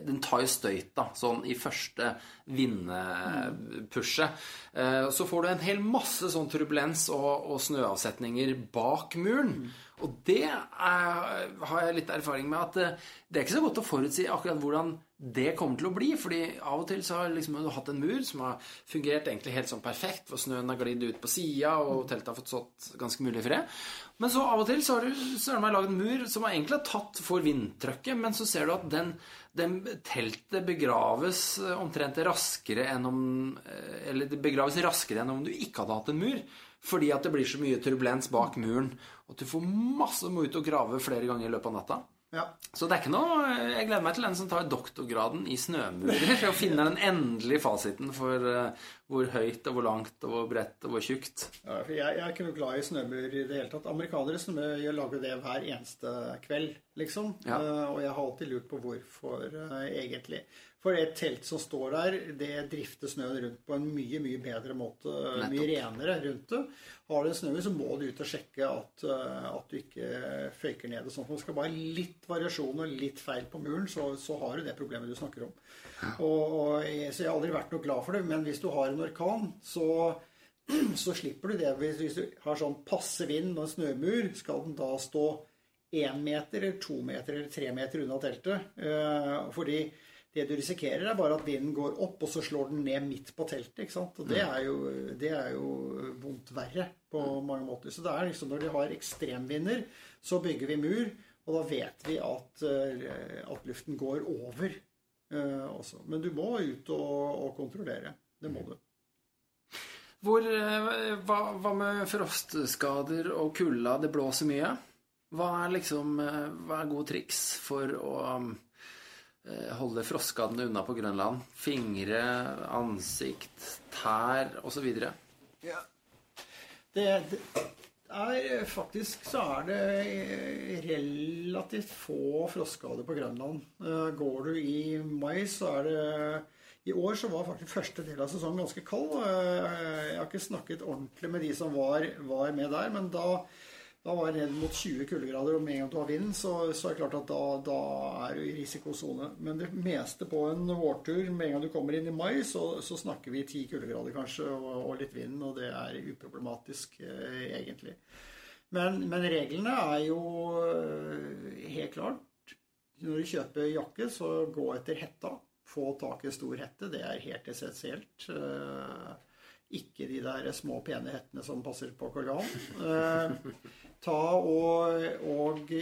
Speaker 2: den tar jo støyt da, sånn i første vindpushet. Eh, så får du en hel masse sånn turbulens og, og snøavsetninger bak muren. Og det er, har jeg litt erfaring med at eh, det er ikke så godt å forutsi akkurat hvordan det kommer til å bli. fordi av og til så har liksom, du hatt en mur som har fungert egentlig helt sånn perfekt, hvor snøen har glidd ut på sida, og teltet har fått stått ganske mulig i fred. Men så av og til så har du søren lagd en mur som har egentlig har tatt for vindtrykket, men så ser du at den, den teltet begraves eh, omtrent raskere enn om eh, Eller det begraves raskere enn om du ikke hadde hatt en mur. Fordi at det blir så mye turbulens bak muren. Og at du får masse må ut og grave flere ganger i løpet av natta.
Speaker 1: Ja.
Speaker 2: Så det er ikke noe Jeg gleder meg til den som tar doktorgraden i snømurer og finner den endelige fasiten for uh, hvor høyt og hvor langt og hvor bredt og hvor tjukt.
Speaker 1: Ja, for jeg, jeg er ikke noe glad i snømur i det hele tatt. Amerikanere snø, lager det hver eneste kveld, liksom.
Speaker 2: Ja.
Speaker 1: Uh, og jeg har alltid lurt på hvorfor, uh, egentlig. For et telt som står der, det drifter snøen rundt på en mye mye bedre måte.
Speaker 2: Nettopp.
Speaker 1: Mye renere rundt det. Har du en snø, så må du ut og sjekke at, uh, at du ikke føyker ned. og sånt. Det skal bare litt variasjon og litt feil på muren, så, så har du det problemet du snakker om. Og, og, jeg- så jeg har aldri vært noe glad for det. Men hvis du har en orkan, så så slipper du det. Hvis, du har sånn passe vind og en snømur, skal den da stå én meter eller to meter eller tre meter unna teltet? Eh, fordi det du risikerer, er bare at vinden går opp, og så slår den ned midt på teltet. ikke sant? Og det er jo, det er jo vondt verre på mange måter. Så det er liksom når de har ekstremvinder, så bygger vi mur, og da vet vi at, eh, at luften går over eh, også. Men du må ut og, og kontrollere. Det må du.
Speaker 2: Hvor, eh, hva, hva med frostskader og kulda? Det blåser mye. Hva er liksom eh, Hva er gode triks for å holde froskene unna på Grønland? Fingre, ansikt, tær osv.
Speaker 1: Det, det er faktisk så er det relativt få frostskader på Grønland. Eh, Går du i mai, så er det I år så var faktisk første del av sesongen ganske kald. Eh, Jeg har ikke snakket ordentlig med de som var, var med der, men da, da var det ned mot 20 kuldegrader, og med en gang du har vind, så, så er det klart at da, da er du i risikosone. Men det meste på en vårtur, med en gang du kommer inn i mai, så, så snakker vi 10 kuldegrader kanskje, og, og litt vind, og det er uproblematisk eh, egentlig. Men, men reglene er jo eh, helt klart Når du kjøper jakke, så gå etter hetta. Få tak i stor hette. Det er helt essensielt. Eh, ikke de der små, pene hettene som passer på korgan. Eh, ta og, og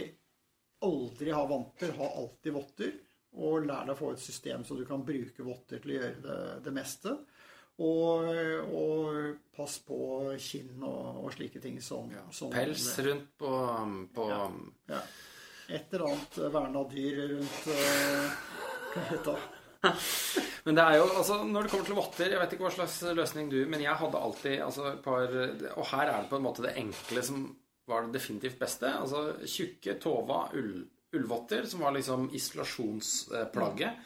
Speaker 1: aldri ha vanter. Ha alltid votter. Og lær deg å få et system så du kan bruke votter til å gjøre det, det meste. Og, og pass på kinn og, og slike ting som, som
Speaker 2: Pels rundt på, på
Speaker 1: ja. Et eller annet verna dyr rundt uh, heter det?
Speaker 2: Men det er jo, altså, når det kommer til votter Jeg vet ikke hva slags løsning du Men jeg hadde alltid altså, par Og her er det på en måte det enkle som var det definitivt beste. Altså tjukke Tova ull, ullvotter, som var liksom isolasjonsplagget.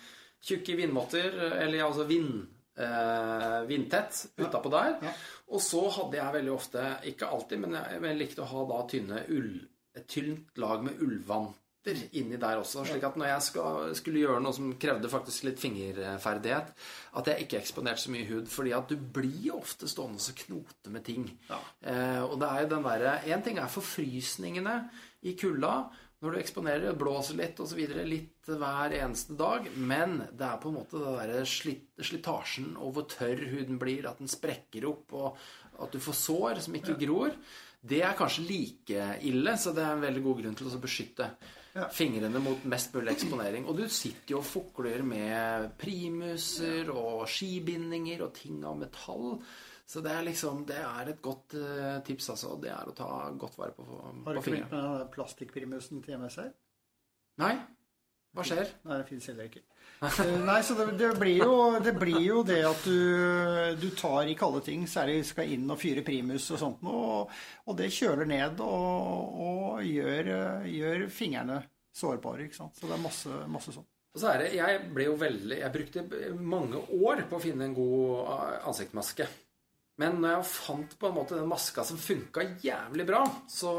Speaker 2: Tjukke vindvotter, eller altså vind, eh, vindtett utapå der.
Speaker 1: Ja.
Speaker 2: Og så hadde jeg veldig ofte, ikke alltid, men jeg, jeg likte å ha da tynne ull, et tynt lag med ullvanter inni der også. Slik at når jeg skal, skulle gjøre noe som krevde faktisk litt fingerferdighet, at jeg ikke eksponerte så mye hud. Fordi at du blir ofte stående og knote med ting.
Speaker 1: Ja.
Speaker 2: Eh, og det er jo den derre Én ting er forfrysningene i kulda. Når du eksponerer, blåser litt osv. litt hver eneste dag. Men det er på en måte det der slit, slitasjen og hvor tørr huden blir, at den sprekker opp, og at du får sår som ikke gror. Det er kanskje like ille, så det er en veldig god grunn til å beskytte
Speaker 1: Ja.
Speaker 2: fingrene mot mest mulig eksponering. Og du sitter jo og fukler med primuser og skibindinger og ting av metall. Så det er liksom Det er et godt eh, tips, altså. Det er å ta godt vare på,
Speaker 1: Har du
Speaker 2: på
Speaker 1: ikke begynt med den plastikkprimusen til MSR?
Speaker 2: Nei? Hva skjer?
Speaker 1: Nei, det fins heller ikke. Eh, Nei, så det, det, blir jo, det blir jo det at du, du tar i kalde ting, særlig skal inn og fyre primus og sånt noe, og, og det kjøler ned og, og gjør, eh, gjør fingrene sårbare, ikke sant. Så det er masse, masse sånn.
Speaker 2: Og så er det, Jeg ble jo veldig, jeg brukte mange år på å finne en god eh, ansiktsmaske. Men når jeg fant på en måte den maska som funka jævlig bra, så,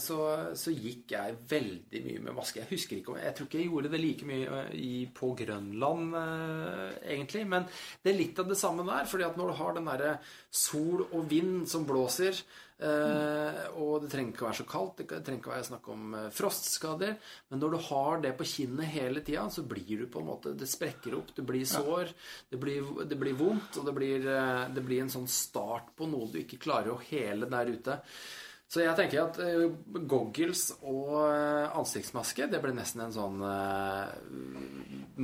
Speaker 2: så, så gikk jeg veldig mye med maske. Jeg husker ikke om, jeg tror ikke jeg gjorde det like mye eh, i, på Grønland, eh, egentlig. Men det er litt av det samme der. fordi at når du har den derre sol og vind som blåser, og det trenger ikke å være så kaldt, det trenger ikke å være snakk om eh, frostskader, men når du har det på kinnet hele tida, så blir du på en måte Det sprekker opp, det blir sår, det blir, det blir vondt, og det blir, eh, det blir en sånn start på noe du ikke klarer å hele der ute. Så jeg tenker at eh, goggles og eh, ansiktsmaske det ble nesten en sånn eh,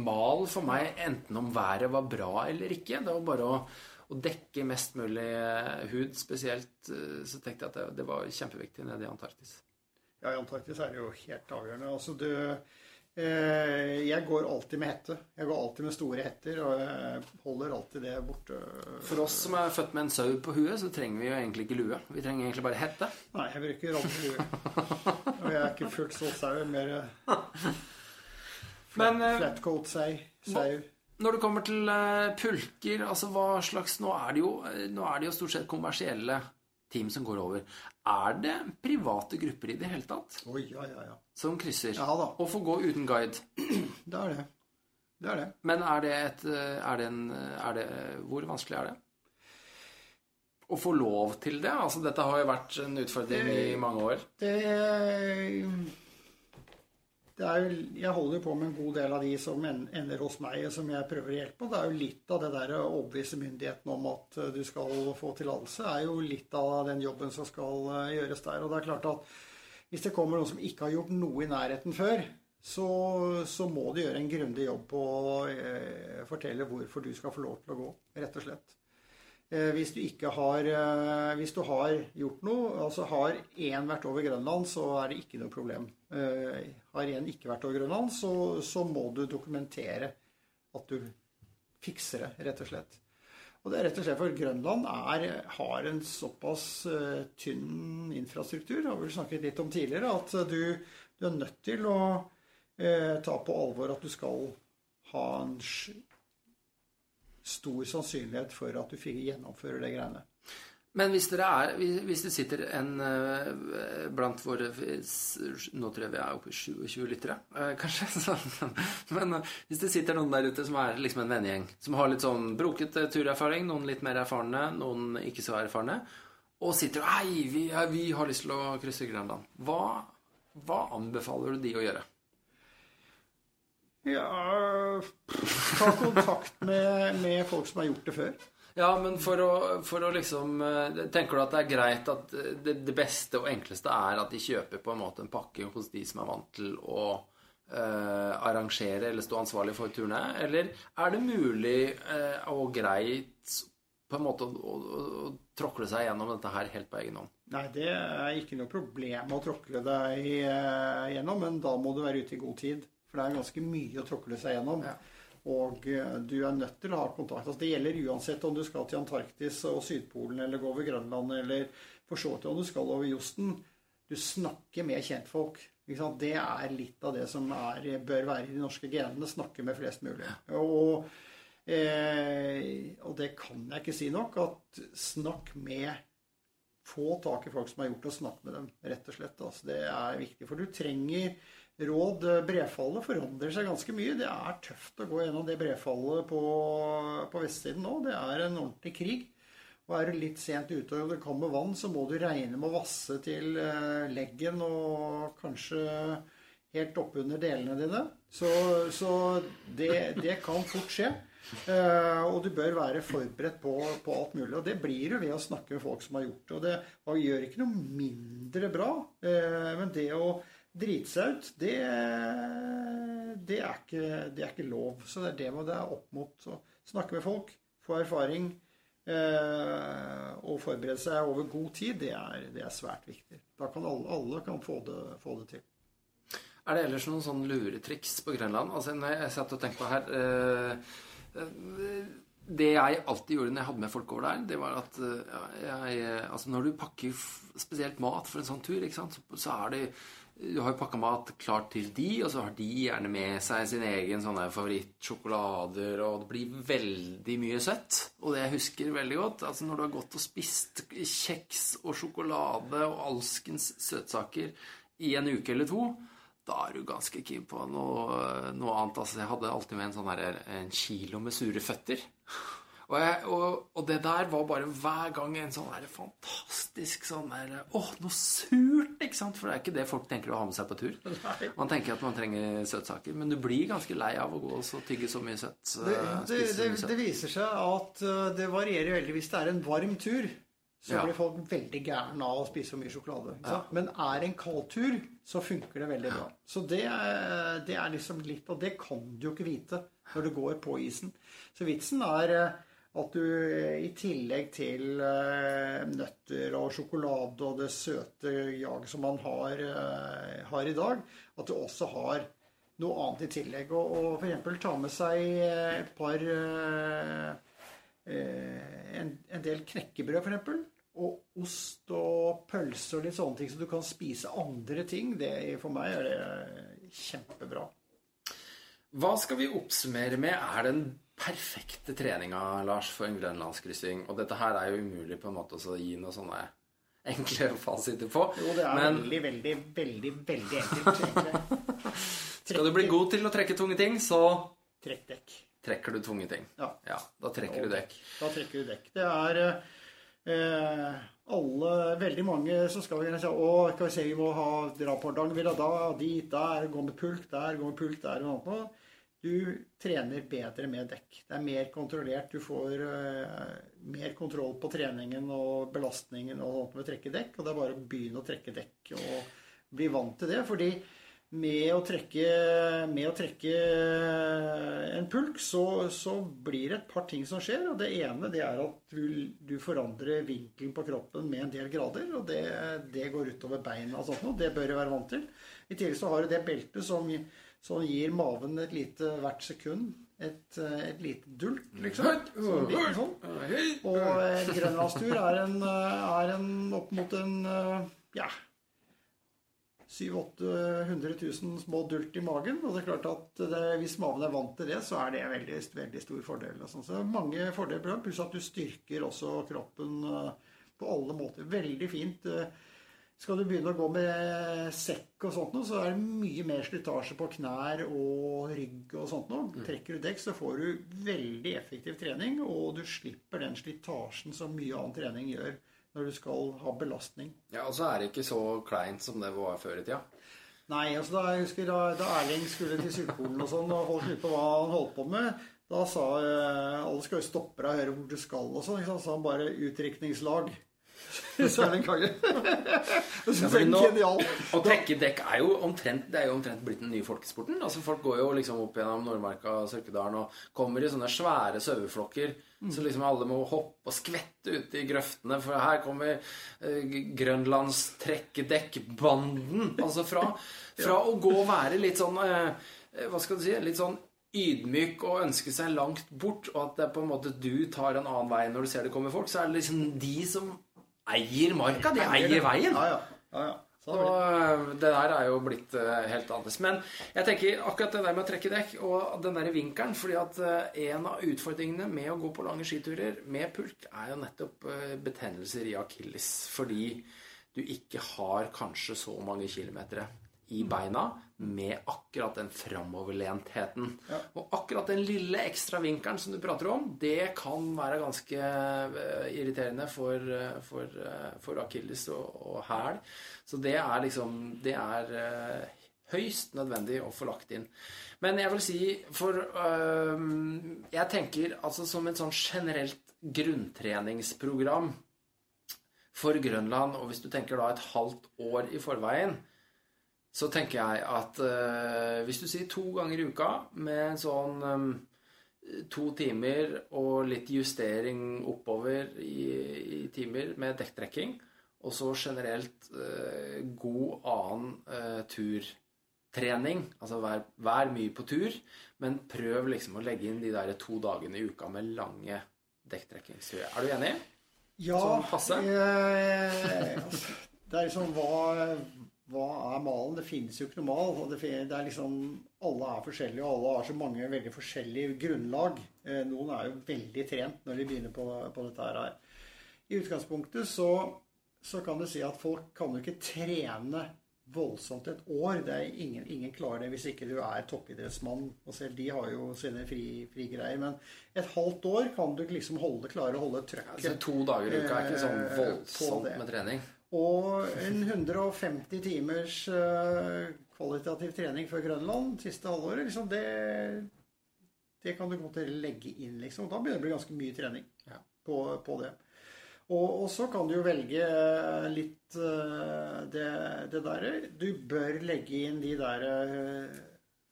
Speaker 2: mal for meg, enten om været var bra eller ikke. Det var bare å, å dekke mest mulig eh, hud. Spesielt eh, så tenkte jeg at det, det var kjempeviktig nede i Antarktis.
Speaker 1: Ja, i Antarktis er det jo helt avgjørende. Altså, du eh, Jeg går alltid med hette. Jeg går alltid med store hetter, og jeg holder alltid det borte.
Speaker 2: For oss som er født med en sau på huet, så trenger vi jo egentlig ikke lue. Vi trenger egentlig bare hette.
Speaker 1: Nei, jeg bruker aldri lue. Og jeg er ikke fullt så sau, mer
Speaker 2: Men eh,
Speaker 1: flatcoat-sau.
Speaker 2: Når det kommer til eh, pulker, altså hva slags Nå er det jo, eh, nå er det jo stort sett kommersielle team som går over. Er det private grupper i det hele tatt
Speaker 1: Oi, ja, ja, ja.
Speaker 2: som krysser?
Speaker 1: Ja da,
Speaker 2: Og får gå uten guide?
Speaker 1: det er det. Det er det.
Speaker 2: Men er det et er det en, er det, Hvor vanskelig er det? Å få lov til det? Altså, dette har jo vært en utfordring i mange år.
Speaker 1: Det, det jo, jeg holder jo på med en god del av de som ender hos meg, og som jeg prøver å hjelpe. Og det er jo litt av det der å overbevise myndighetene om at eh, du skal få tillatelse, er jo litt av den jobben som skal eh, gjøres der. Og det er klart at hvis det kommer noen som ikke har gjort noe i nærheten før, så, så må du gjøre en grundig jobb på å eh, fortelle hvorfor du skal få lov til å gå, rett og slett. Eh, Hvis du ikke har eh, Hvis du har gjort noe, altså har én vært over Grønland, så er det ikke noe problem. Eh, Har én ikke vært over Grønland, så, så må du dokumentere at du fikser det, rett og slett. Og det er rett og slett for Grønland er, har en såpass tynn infrastruktur, det har vi snakket litt om tidligere, at du, du er nødt til å eh, ta på alvor at du skal ha en stor sannsynlighet for at du fikk gjennomføre det greiene.
Speaker 2: Men hvis, dere er, hvis det sitter en eh, blant våre Nå tror jeg vi er oppe i 27 lyttere, eh, kanskje. Men eh, hvis det sitter noen der ute som er liksom en vennegjeng, som har litt sånn brokete turerfaring, noen litt mer erfarne, noen ikke så erfarne, og sitter og Hei, vi, vi har lyst til å krysse Grønland. Hva, hva anbefaler du de å gjøre?
Speaker 1: Ja Ta kontakt med, med folk som har gjort det før.
Speaker 2: Ja, men for å, for å liksom eh, Tenker du at det er greit at eh, det, det beste og enkleste er at de kjøper på en måte en pakke hos de som er vant til å eh, arrangere eller stå ansvarlig for turene? Eller er det mulig eh, og greit på en måte å, å, å tråkle seg gjennom dette her helt på egen hånd?
Speaker 1: Nei, det er ikke noe problem å tråkle deg eh, gjennom, men da må du være ute i god tid. For det er ganske mye å tråkle seg gjennom.
Speaker 2: Ja.
Speaker 1: Og eh, du er nødt til å ha kontakt. Altså, det gjelder uansett om du skal til Antarktis og Sydpolen, eller gå over Grønland, eller for så vidt om du skal over Josten. Du snakker med kjentfolk. Det er litt av det som er, bør være i de norske genene. Snakke med flest mulig. Og, eh, og det kan jeg ikke si nok, at snakk med få tak i folk som har gjort det, og snakk med dem, rett og slett. Altså, det er viktig. For du trenger råd. Brefallet forandrer seg ganske mye. Det er tøft å gå gjennom det brefallet på, på vestsiden nå. Det er en ordentlig krig. Og er du litt sent ute og det kommer vann, så må du regne med å vasse til eh, leggen og kanskje helt oppunder delene dine. Så, så det, det kan fort skje. Eh, og du bør være forberedt på, på alt mulig. Og det blir du ved å snakke med folk som har gjort det. Og det og gjør ikke noe mindre bra. Eh, men det å drite seg ut, det, det, er ikke, det er ikke lov. Så det er det det er opp mot å snakke med folk, få erfaring eh, og forberede seg over god tid. Det er, det er svært viktig. Da kan alle, alle kan få få det til.
Speaker 2: Er det ellers noen sånn luretriks på Grønland? Altså, når jeg satt og tenkte på her eh, eh, Det jeg alltid gjorde når jeg hadde med folk over der, det var at eh, jeg, altså Når du pakker spesielt mat for en sånn tur, sant, så, så er det Du har jo pakka mat klart til de, og så har de gjerne med seg sin egen sånne favorittsjokolader, og det blir veldig mye søtt. Og det jeg husker veldig godt, altså når du har gått og spist kjeks og sjokolade og alskens søtsaker i en uke eller to, da er du ganske keen på noe, noe annet. Altså, jeg hadde alltid med en sånn der, en kilo med sure føtter. Og, jeg, og, og det der var bare hver gang en sånn der fantastisk sånn der Åh, noe surt! ikke sant? For det er ikke det folk tenker å ha med seg på tur. Man tenker at man trenger søtsaker, men du blir ganske lei av å gå og så tygge så mye søtt.
Speaker 1: Det,
Speaker 2: eh,
Speaker 1: det, det,
Speaker 2: søtt.
Speaker 1: det viser seg at uh, det varierer veldig. Hvis det er en varm tur, så
Speaker 2: Ja.
Speaker 1: blir folk veldig gærne av å spise så mye sjokolade. Ikke sant? Men er det en kald tur, så funker det veldig bra. Så det er, det er liksom litt Og det kan du jo ikke vite når du går på isen. Så vitsen er at du uh, i tillegg til uh, nøtter og sjokolade og det søte jaget som man har, uh, har i dag, at du også har noe annet i tillegg. Og, og f.eks. ta med seg eh, et par eh, eh, en, en del knekkebrød, f.eks. Og ost og pølse og litt sånne ting, så du kan spise andre ting. Det, for meg er det kjempebra.
Speaker 2: Hva skal vi oppsummere med er den perfekte treninga, Lars, for en grønlandskryssing? Og dette her er jo umulig på en måte å gi noe sånne enkle fasiter på.
Speaker 1: Jo, det er
Speaker 2: Men
Speaker 1: veldig, veldig, veldig veldig enkelt.
Speaker 2: skal du bli god til å trekke tunge ting, så
Speaker 1: Trekk dekk.
Speaker 2: trekker du tunge ting.
Speaker 1: Ja.
Speaker 2: Ja, da trekker du dekk.
Speaker 1: Da trekker du dekk. Det er eh, alle, veldig mange som skal gjerne si å, skal vi se, vi må ha, dra på Hardangervidda da, dit, der, gå med pulk der, gå med pulk der, og noe annet. Du trener bedre med dekk. Det er mer kontrollert. Du får eh, mer kontroll på treningen og belastningen og sånt med å trekke dekk. Og det er bare å begynne å trekke dekk og bli vant til det. Fordi med å trekke, med å trekke en pulk, så, så blir det et par ting som skjer. Og det ene det er at du, du forandrer vinkelen på kroppen med en del grader. Og det, det går utover beina og sånt noe. Det bør du være vant til. I tillegg så har du det beltet som, som gir maven et lite hvert sekund. Et, et lite dult, liksom. Sånn, liten sånn. Og en grønlandstur er, en, er en opp mot en ja, 700 000-800 000 små dult i magen. Og det er klart at det, hvis maven er vant til det, så er det en veldig, veldig stor fordel. sånn. Så mange fordeler, pluss at du styrker også kroppen eh, på alle måter. Veldig fint. Skal du begynne å gå med sekk og sånt noe, så er det mye mer slitasje på knær og rygg og sånt noe. Trekker du dekk, så får du veldig effektiv trening, og du slipper den slitasjen som mye annen trening gjør når du skal ha belastning.
Speaker 2: Ja, Og så er det ikke så kleint som det var før i tida.
Speaker 1: Nei, altså da, jeg husker da, da Erling skulle til Sydpolen og sånn, og folk lurte på hva han holdt på med, da sa eh, alle skal jo stoppe deg og høre hvor du skal og sånn. Så han bare 'utrykningslag'. Så Kage. det syns jeg er
Speaker 2: nå-
Speaker 1: genialt.
Speaker 2: Å trekke dekk er jo omtrent, det er jo omtrent blitt den nye folkesporten. Altså Folk går jo liksom opp gjennom Nordmarka og Sørkedalen og kommer i sånne svære saueflokker. Så liksom alle må hoppe og skvette ute i grøftene, for her kommer eh, Grønlands trekkedekkbanden. Altså fra, fra å gå og være litt sånn eh, Hva skal du si? Litt sånn ydmyk og ønske seg langt bort, og at det er på en måte du tar en annen vei når du ser det kommer folk, så er det liksom de som eier marka. De eier veien.
Speaker 1: Ja, ja. ja, ja. Så
Speaker 2: øh, det der er jo blitt øh, helt annerledes. Men jeg tenker akkurat det der med å trekke dekk og den der vinkelen fordi at øh, en av utfordringene med å gå på lange skiturer med pulk er jo nettopp betennelser i akilles. Fordi du ikke har kanskje så mange kilometer i beina med akkurat den framoverlentheten. Og akkurat den lille ekstra vinkelen som du prater om, det kan være ganske øh, irriterende for, øh, for, øh, for akilles og, og hæl. Så det er liksom Det er høyst nødvendig å få lagt inn. Men jeg vil si for øh, Jeg tenker altså som et sånn generelt grunntreningsprogram for Grønland, og hvis du tenker da et halvt år i forveien, så tenker jeg at øh, hvis du sier to ganger i uka med sånn øhm, to timer og litt justering oppover i, i timer med dekktrekking, og så generelt øh, god annen tur trening. Altså vær, vær mye på tur, men prøv liksom å legge inn de der to dagene i uka med lange dekktrekkingsturer. Er du enig?
Speaker 1: Ja,
Speaker 2: Sånn passe?
Speaker 1: eh, altså, det er liksom hva, hva er malen? Det finnes jo ikke noe mal. og det, det er liksom, Alle er forskjellige, og alle har så mange veldig forskjellige grunnlag. Eh, noen er jo veldig trent når de begynner på, på dette her. I utgangspunktet så, så kan du si at folk kan jo ikke trene voldsomt et år. Det er ingen, ingen klarer det hvis ikke du er toppidrettsmann. Og selv de har jo sine fri- greier, Men et halvt år kan du liksom holde, klare å holde trøkket.
Speaker 2: Altså, to dager i uka er ikke sånn
Speaker 1: Eh,
Speaker 2: voldsomt med trening.
Speaker 1: Og en 150 timers eh, kvalitativ trening før Grønland siste halvåret, liksom det Det kan du godt legge inn, liksom. Da begynner det å bli ganske mye trening
Speaker 2: Ja.
Speaker 1: på, på det. Og, og så kan du jo velge eh, litt eh, det, det derre Du bør legge inn de der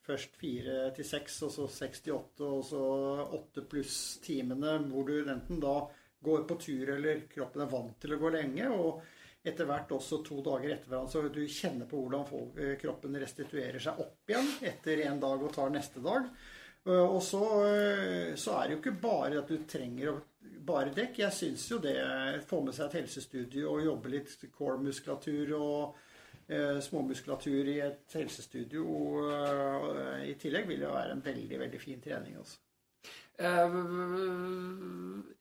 Speaker 1: først fire til seks, og så seks til åtte, og så åtte pluss timene hvor du enten da går på tur eller kroppen er vant til å gå lenge, og etter hvert også to dager etter hverandre, så du kjenner på hvordan eh, kroppen restituerer seg opp igjen etter en dag og tar neste dag. Eh, Og så, eh, så er det jo ikke bare at du trenger å bare dekk. Jeg syns jo det Få med seg et helsestudio og jobbe litt core-muskulatur og eh, småmuskulatur i et helsestudio eh, i tillegg vil jo være en veldig, veldig fin trening. Altså.
Speaker 2: Eh,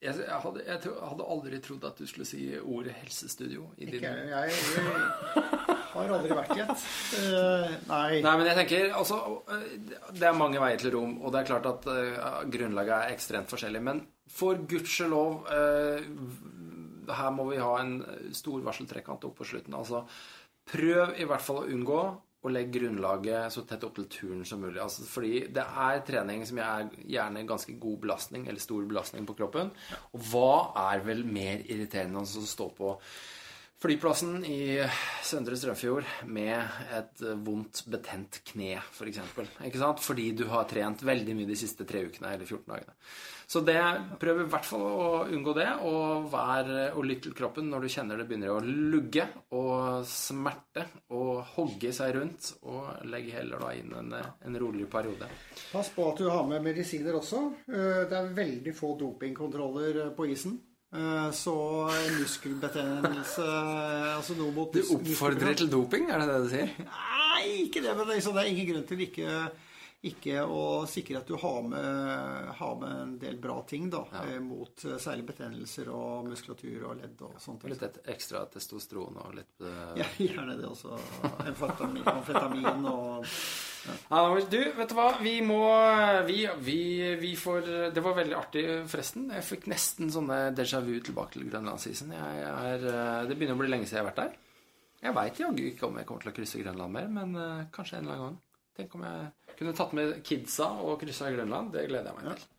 Speaker 2: Jeg, hadde, jeg hadde aldri trodd at du skulle si ordet helsestudio. I din...
Speaker 1: Ikke, jeg, jeg har aldri vært i et. Eh, nei.
Speaker 2: Nei, men jeg tenker altså, eh, Det er mange veier til rom, og det er klart at uh, grunnlaget er ekstremt forskjellig. Men for gudskjelov uh, Her må vi ha en stor varseltrekant opp på slutten. Altså, prøv i hvert fall å unngå å legge grunnlaget så tett opp til turen som mulig. Altså, fordi det er trening som er gjerne ganske god belastning, eller stor belastning på kroppen. Og hva er vel mer irriterende enn å stå på flyplassen i Søndre Strømfjord med et vondt, betent kne, f.eks. Ikke sant? Fordi du har trent veldig mye de siste tre ukene eller 14 dagene. Så det, prøv i hvert fall å unngå det, og, vær, og lytt til kroppen når du kjenner det begynner å lugge og smerte og hogge seg rundt. Og legg heller da inn en, en rolig periode.
Speaker 1: Pass på at du har med medisiner også. Eh, Det er veldig få dopingkontroller eh, på isen. Eh, Så muskelbetennelse Altså
Speaker 2: Du oppfordrer til doping, er det det du sier?
Speaker 1: Nei, ikke det. Men det er liksom- det er ingen grunn til ikke, ikke å sikre at du har med, har med en del bra ting da, ja. mot eh, særlig betennelser og muskulatur og ledd og sånt.
Speaker 2: Litt et ekstra testosteron og litt uh...
Speaker 1: Ja, gjerne det også. Amfetamin, amfetamin og
Speaker 2: Ja, du, vet du hva? Vi må vi, vi, vi får Det var veldig artig, forresten. Jeg fikk nesten sånne déjà vu tilbake til Grønlandsisen. Jeg er, eh, det begynner å bli lenge siden jeg har vært der. Jeg veit jaggu ikke om jeg kommer til å krysse Grønland mer, men eh, kanskje en eller annen gang. Tenk om jeg kunne tatt med kidsa og kryssa Grønland. Det gleder jeg meg til.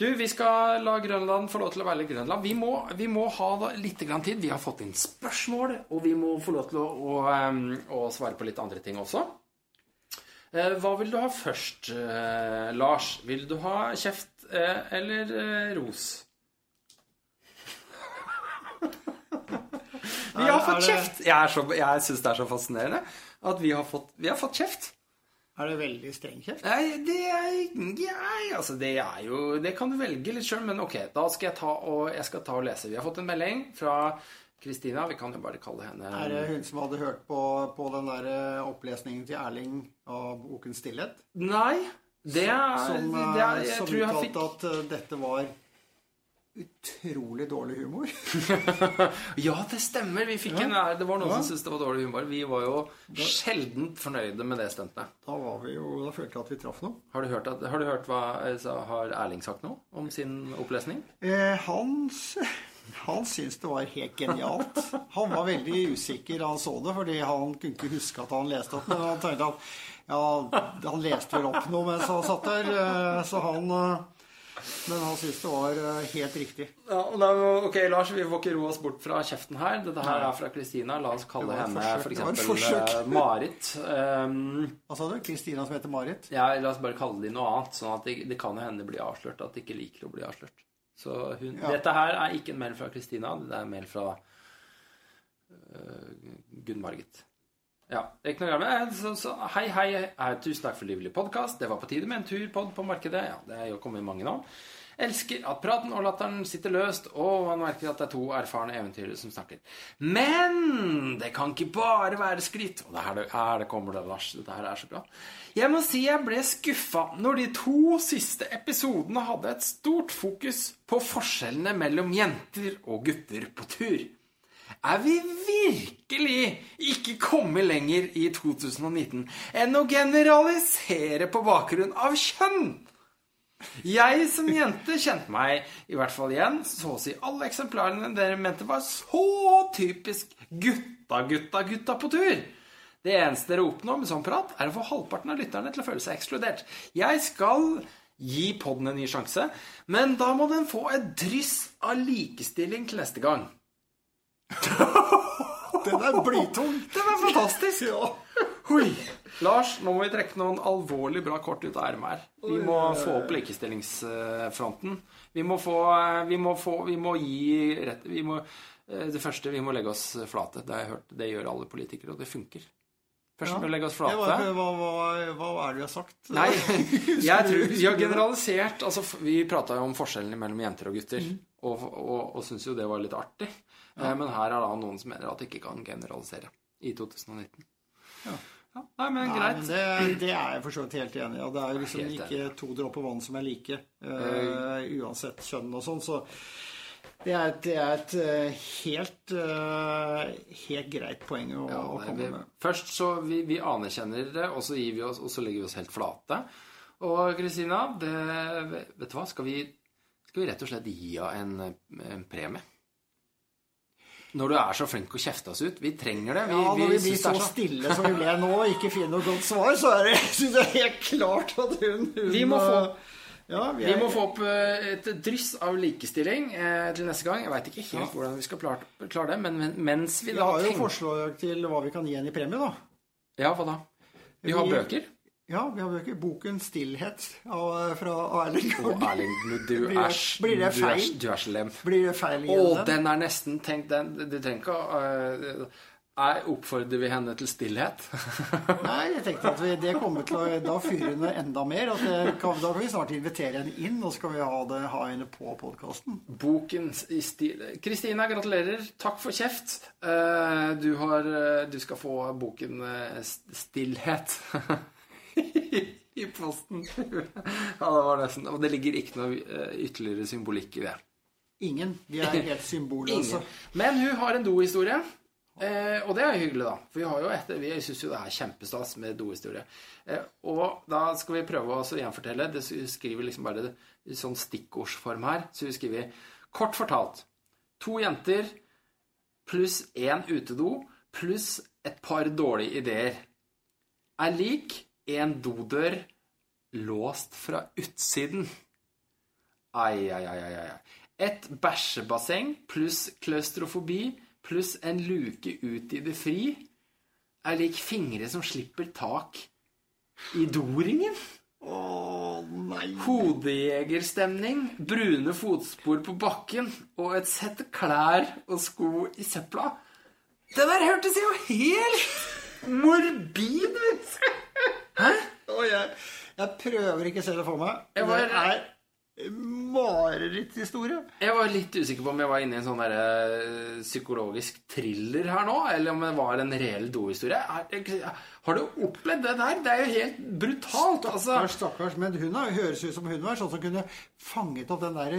Speaker 2: Du, vi skal la Grønland få lov til å være litt Grønland. Vi må, vi må ha litt grann tid. Vi har fått inn spørsmål, og vi må få lov til å, å, å svare på litt andre ting også. Eh, Hva vil du ha først, eh, Lars? Vil du ha kjeft eh, eller ros? Vi har fått kjeft! Jeg, er så- jeg syns det er så fascinerende at vi har fått, vi har fått kjeft.
Speaker 1: Er det veldig streng kjeft?
Speaker 2: Nei, det er Nei, altså det er jo Det kan du velge litt sjøl, men ok, da skal jeg ta og, jeg skal ta og lese. Vi har fått en melding fra Kristina. Vi kan jo bare kalle henne
Speaker 1: Er det hun som hadde hørt på, på den der eh, opplesningen til Erling av boken 'Stillhet'?
Speaker 2: Nei. Det er,
Speaker 1: Som,
Speaker 2: det er
Speaker 1: eh,
Speaker 2: Jeg
Speaker 1: som
Speaker 2: tror jeg
Speaker 1: uttalte
Speaker 2: fikk
Speaker 1: at eh, dette var utrolig dårlig humor.
Speaker 2: Ja, det stemmer. Vi fikk en Det var noen
Speaker 1: Ja.
Speaker 2: som syntes det var dårlig humor. Vi var jo sjeldent fornøyde med det stuntet.
Speaker 1: Da var vi jo, da følte jeg at vi traff noe.
Speaker 2: Har du hørt, at, har du hørt hva altså, Har Erling sagt noe om sin opplesning?
Speaker 1: Eh, han, s- han syntes det var helt genialt. Han var veldig usikker da han så det, fordi han kunne ikke huske at han leste opp. Men han tenkte at ja, han leste vel opp noe mens han satt der. eh, Så han eh, Men han syntes det var eh, helt riktig.
Speaker 2: Ja, da, ok, Lars, vi får ikke ro oss bort fra kjeften her. Dette her er fra Kristina. La oss kalle henne
Speaker 1: f.eks.
Speaker 2: eh, Marit. Um,
Speaker 1: Hva sa du? Kristina som heter Marit?
Speaker 2: ja, la oss bare kalle de noe annet, sånn at det, det kan jo hende bli avslørt at de ikke liker å bli avslørt. Så hun,
Speaker 1: Ja.
Speaker 2: dette her er ikke en mail fra Kristina, det er en mail fra uh, Gunn Margit. Ja, det er ikke noe galt. Så, så, hei, hei, hei, tusen takk for livlig podkast. Det var på tide med en turpod på markedet. Ja, det er jo kommet mange nå. Elsker at praten og latteren sitter løst, og man merker at det er to erfarne eventyrere som snakker. Men det kan ikke bare være skryt. Og det her, her det kommer det, Lars. Dette her er så bra. Jeg må si jeg ble skuffa når de to siste episodene hadde et stort fokus på forskjellene mellom jenter og gutter på tur. Er vi virkelig ikke kommet lenger i 2019 enn å generalisere på bakgrunn av kjønn? Jeg som jente kjente meg i hvert fall igjen. Så å si alle eksemplarene dere mente var så typisk gutta, gutta, gutta på tur. Det eneste dere oppnår med sånn prat, er å få halvparten av lytterne til å føle seg ekskludert. Jeg skal gi podden en ny sjanse, men da må den få et dryss av likestilling til neste gang.
Speaker 1: Den er blytung.
Speaker 2: Den er fantastisk!
Speaker 1: Ja.
Speaker 2: Hui. Lars, nå må vi trekke noen alvorlig bra kort ut av ermet her. Vi må få opp likestillingsfronten. Vi må få Vi må, få, vi må gi rett vi må, eh, Det første, vi må legge oss flate. Det har jeg hørt. Det gjør alle politikere, og det funker. Først må vi legge oss
Speaker 1: Det var,
Speaker 2: flate.
Speaker 1: hva, hva, hva er det vi har sagt?
Speaker 2: Nei, jeg tror vi har generalisert altså, Vi prata jo om forskjellene mellom jenter og gutter, og, og, og syns jo det var litt artig. Eh, Men her er da noen som mener at det ikke kan generalisere i 2019.
Speaker 1: Ja.
Speaker 2: Ja, nei, men
Speaker 1: Nei,
Speaker 2: greit.
Speaker 1: men det, det er jeg for så vidt helt enig i. Det er jo liksom
Speaker 2: Helt
Speaker 1: ikke to dråper vann som er like, uh, uansett kjønn og sånn. Så det er, et- det er et helt, helt greit poeng å,
Speaker 2: Ja,
Speaker 1: å
Speaker 2: nei,
Speaker 1: komme
Speaker 2: vi,
Speaker 1: med.
Speaker 2: først så vi, vi anerkjenner det, og så, gir vi oss, og så legger vi oss helt flate. Og Kristina, vet du hva, skal vi, skal vi rett og slett gi henne en, en premie? Når du er så flink å kjefte oss ut. Vi trenger det. Vi,
Speaker 1: Ja, når vi blir så,
Speaker 2: så
Speaker 1: stille som vi ble nå, og ikke finner noe godt svar, så er det, synes jeg helt klart at hun, hun
Speaker 2: Vi må få-
Speaker 1: ja, vi,
Speaker 2: Vi
Speaker 1: er,
Speaker 2: må få opp eh, et dryss av likestilling eh, til neste gang. Jeg veit ikke helt hvordan vi skal klare, klare det, men, men mens vi
Speaker 1: vi
Speaker 2: da
Speaker 1: har jo
Speaker 2: tenker
Speaker 1: forslag til hva vi kan gi henne i premie, da.
Speaker 2: Ja, hva da? Vi har
Speaker 1: Vi-
Speaker 2: bøker.
Speaker 1: Ja, vi har bøker. Boken 'Stillhet' av, fra Erling Garden.
Speaker 2: Erling, du
Speaker 1: Blir
Speaker 2: er,
Speaker 1: blir det feil?
Speaker 2: du er slem.
Speaker 1: Blir det feil igjen? Å,
Speaker 2: den er nesten Tenk den. Du trenger ikke å øh, er- Oppfordrer vi henne til stillhet?
Speaker 1: Nei, jeg tenkte at vi, det kommer til å Da fyrer hun enda mer. Det kan, da kan vi snart invitere henne inn, og så skal vi ha, det, ha henne på podkasten.
Speaker 2: Boken i stil Kristina, gratulerer. Takk for kjeft. Eh, Du, har, eh, du skal få boken eh, Stillhet. I posten. Ja, det var nesten Og det ligger ikke noe eh, ytterligere symbolikk i det.
Speaker 1: Ingen. De er helt symbolløse.
Speaker 2: Ingen. Men hun har en dohistorie. Eh, og det er hyggelig, da. For vi har jo vi syns jo det er kjempestas med dohistorie. Eh, og da skal vi prøve å gjenfortelle. Det skriver liksom bare det, i sånn stikkordsform her. Så vi skriver kort fortalt to jenter pluss én utedo pluss et par dårlige ideer er lik en dodør låst fra utsiden. Ai, ai, ai, ai, ai. Et bæsjebasseng pluss klaustrofobi pluss en luke ut i det fri er lik fingre som slipper tak i doringen.
Speaker 1: Å nei.
Speaker 2: Hodejegerstemning, brune fotspor på bakken og et sett klær og sko i søpla. Det der hørtes jo helt morbid ut! Hæ?
Speaker 1: Og jeg, jeg prøver ikke å se det for meg.
Speaker 2: Jeg var-
Speaker 1: Det er mareritthistorie.
Speaker 2: Jeg var litt usikker på om jeg var inne i en sånn der, eh, psykologisk thriller her nå, eller om det var en reell dohistorie. Har du opplevd det der? Det er jo helt brutalt. Altså.
Speaker 1: Stakkars, stakkars. Men hun har, høres ut som hun var sånn som kunne fanget opp den der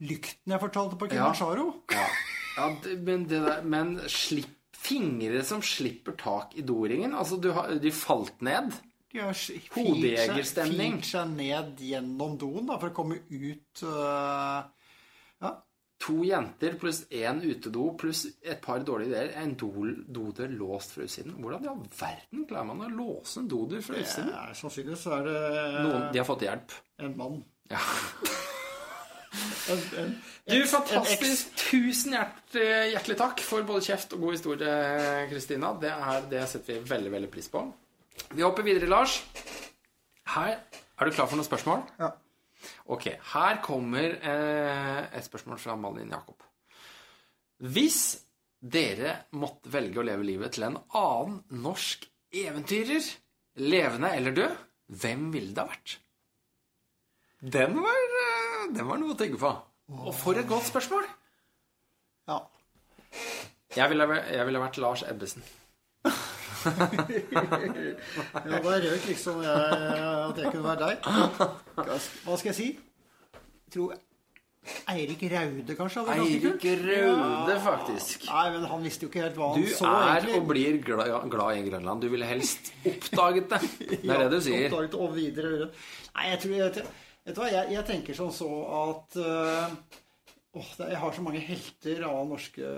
Speaker 1: lykten jeg fortalte på Kilimanjaro.
Speaker 2: Ja, ja det, men, det der, men slipp, fingre som slipper tak i doringen Altså, du har, de falt ned.
Speaker 1: De har firt seg- ned gjennom doen da, for å komme ut uh, Ja.
Speaker 2: To jenter pluss én utedo pluss et par dårlige ideer. En do- dodør låst fra utsiden. Hvordan i all verden klarer man å låse en dodør fra utsiden?
Speaker 1: er, sannsynligvis er det
Speaker 2: Noen, de har fått hjelp.
Speaker 1: en mann.
Speaker 2: Ja.
Speaker 1: En, en,
Speaker 2: Du, fantastisk. Tusen hjertelig, hjertelig takk for både kjeft og god historie, Kristina. Det, er- det setter vi veldig, veldig pris på. Vi hopper videre, Lars. Her Er du klar for noen spørsmål?
Speaker 1: Ja.
Speaker 2: Ok. Her kommer eh, et spørsmål fra Malin Jakob. Hvis dere måtte velge å leve livet til en annen norsk eventyrer, levende eller død, hvem ville det ha vært? Den var, eh, den var noe å tenke på. Og for et godt spørsmål!
Speaker 1: Ja.
Speaker 2: Jeg ville, jeg ville vært Lars Ebbesen.
Speaker 1: Ja da røk liksom jeg, at jeg kunne være deg. Hva skal jeg si? Jeg tror Eirik Raude kanskje
Speaker 2: Eirik Raude, ja. faktisk.
Speaker 1: Nei, men han visste jo ikke helt hva
Speaker 2: Du
Speaker 1: han så
Speaker 2: er
Speaker 1: egentlig.
Speaker 2: og blir glad, glad i Grønland. Du ville helst oppdaget det. Det er det du sier.
Speaker 1: oppdaget og videre. Nei, jeg tror Vet du hva, jeg, jeg tenker sånn så at uh, åh, Jeg har så mange helter av norske,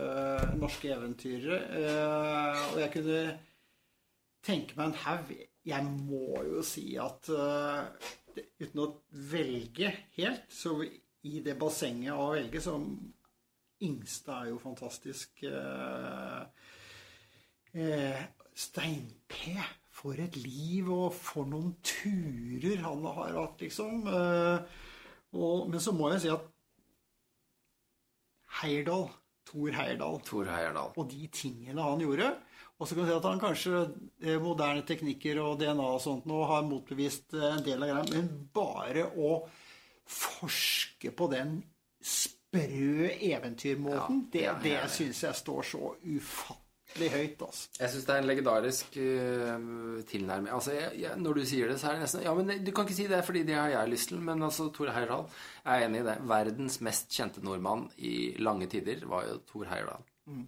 Speaker 1: norske eventyrere. Uh, og jeg kunne tenke meg en haug. Jeg må jo si at uh, uten å velge helt, så i det bassenget av å velge, så Ingstad er jo fantastisk. Uh, uh, Stein-P, for et liv og for noen turer han har hatt, liksom. Og, men så må jeg si at Heyerdahl, Thor Heyerdahl,
Speaker 2: Tor Heyerdahl.
Speaker 1: og de tingene han gjorde Og så kan du si at han kanskje eh, moderne teknikker og DNA og sånt nå har motbevist eh, en del av greia, men bare å forske på den sprø eventyrmåten,
Speaker 2: Ja,
Speaker 1: det,
Speaker 2: ja, ja.
Speaker 1: det syns jeg står så ufattelig høyt, altså.
Speaker 2: Jeg syns det er en legendarisk uh, tilnærming. Altså, jeg, jeg, når du sier det, så er det nesten Ja, men Du kan ikke si det, fordi det har jeg lyst til. Men altså, Tor Heyerdahl Jeg er enig i det. Verdens mest kjente nordmann i lange tider var jo Tor Heyerdahl.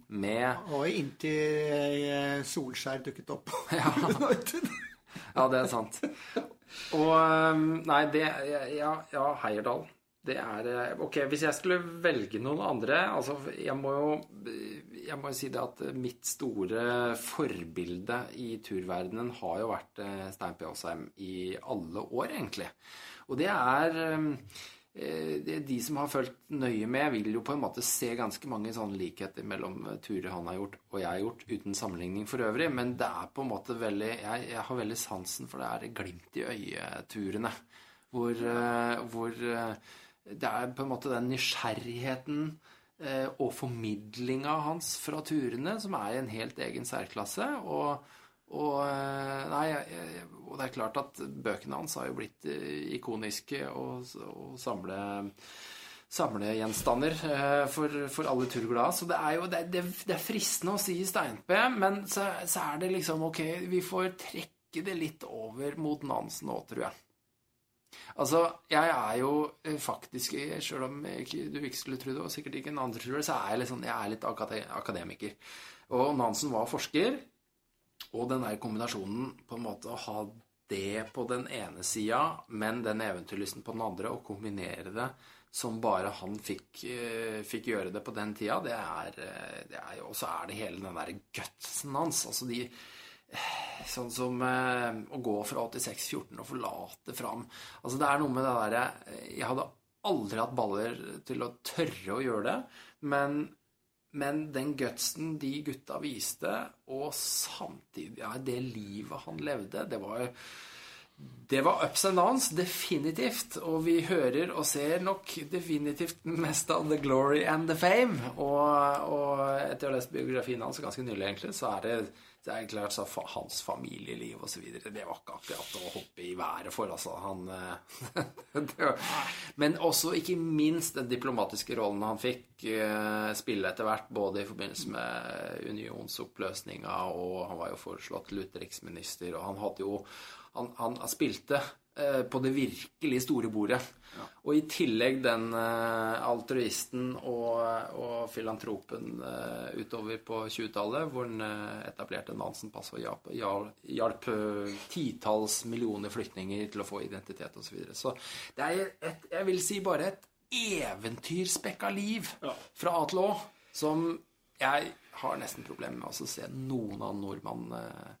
Speaker 2: Med
Speaker 1: Og inntil eh, Solskjær dukket opp.
Speaker 2: Ja, det er sant. Og um, Nei, det Ja, ja Heierdal. Det er eh, Ok, hvis jeg skulle velge noen andre Altså, jeg må jo Jeg må jo si det at mitt store forbilde i turverdenen har jo vært eh, Stein P. Aasheim i alle år, egentlig. Og det er um, eh, det, De som har fulgt nøye med, vil jo på en måte se ganske mange sånne likheter mellom eh, turer han har gjort og jeg har gjort, uten sammenligning for øvrig. Men det er på en måte veldig Jeg, jeg har veldig sansen for det er glimt i øyeturene. Hvor, eh, hvor eh, det er på en måte den nysgjerrigheten eh, og formidlinga hans fra turene som er i en helt egen særklasse. Og, og, eh, nei, og det er klart at bøkene hans har jo blitt eh, ikoniske og, og samle samlegjenstander eh, for, for alle turglade. Så det er jo det, det, det er fristende å si Steinpe, men så, så er det liksom ok, vi får trekke det litt over mot Nansen nå, tror jeg. Altså, jeg er jo faktisk, selv om ikke, du ikke skulle tro det, og sikkert ikke en andre tror det, så er jeg sånn, jeg er litt akademiker. Og Nansen var forsker, og den der kombinasjonen på en måte å ha det på den ene sida, men den eventyrlysten på den andre, og kombinere det som bare han fikk, eh, fikk gjøre det på den tida, det er, eh, det er Og så er det hele den der gutsen hans. Altså de Sånn som eh, å gå fra 86-14 og forlate fram. Altså det er noe med det derre Jeg hadde aldri hatt baller til å tørre å gjøre det, men, men den gutsen de gutta viste, og samtidig ja, det livet han levde, det var det var ups and downs, definitivt. Og vi hører og ser nok definitivt mest av the glory and the fame. Og, og etter å ha lest biografien hans ganske nylig, egentlig, så er det, det er klart så hans familieliv videre, Det var ikke akkurat å hoppe i været for, altså. Han eh, Men også ikke minst den diplomatiske rollen han fikk eh, spille etter hvert, både i forbindelse med unionsoppløsninga, og han var jo foreslått til utenriksminister, og han hadde jo han, han spilte på det virkelig store bordet. Og i tillegg den eh, altruisten og, og filantropen eh, utover på 20-tallet, hvor han eh, etablerte Nansen-pass og hjalp, hjalp, eh, titalls millioner flyktninger til å få identitet osv. Så, videre. så det er et, jeg vil si bare et eventyrspekka liv fra A til Å som jeg har nesten problemer med å se noen av nordmann eh, eh,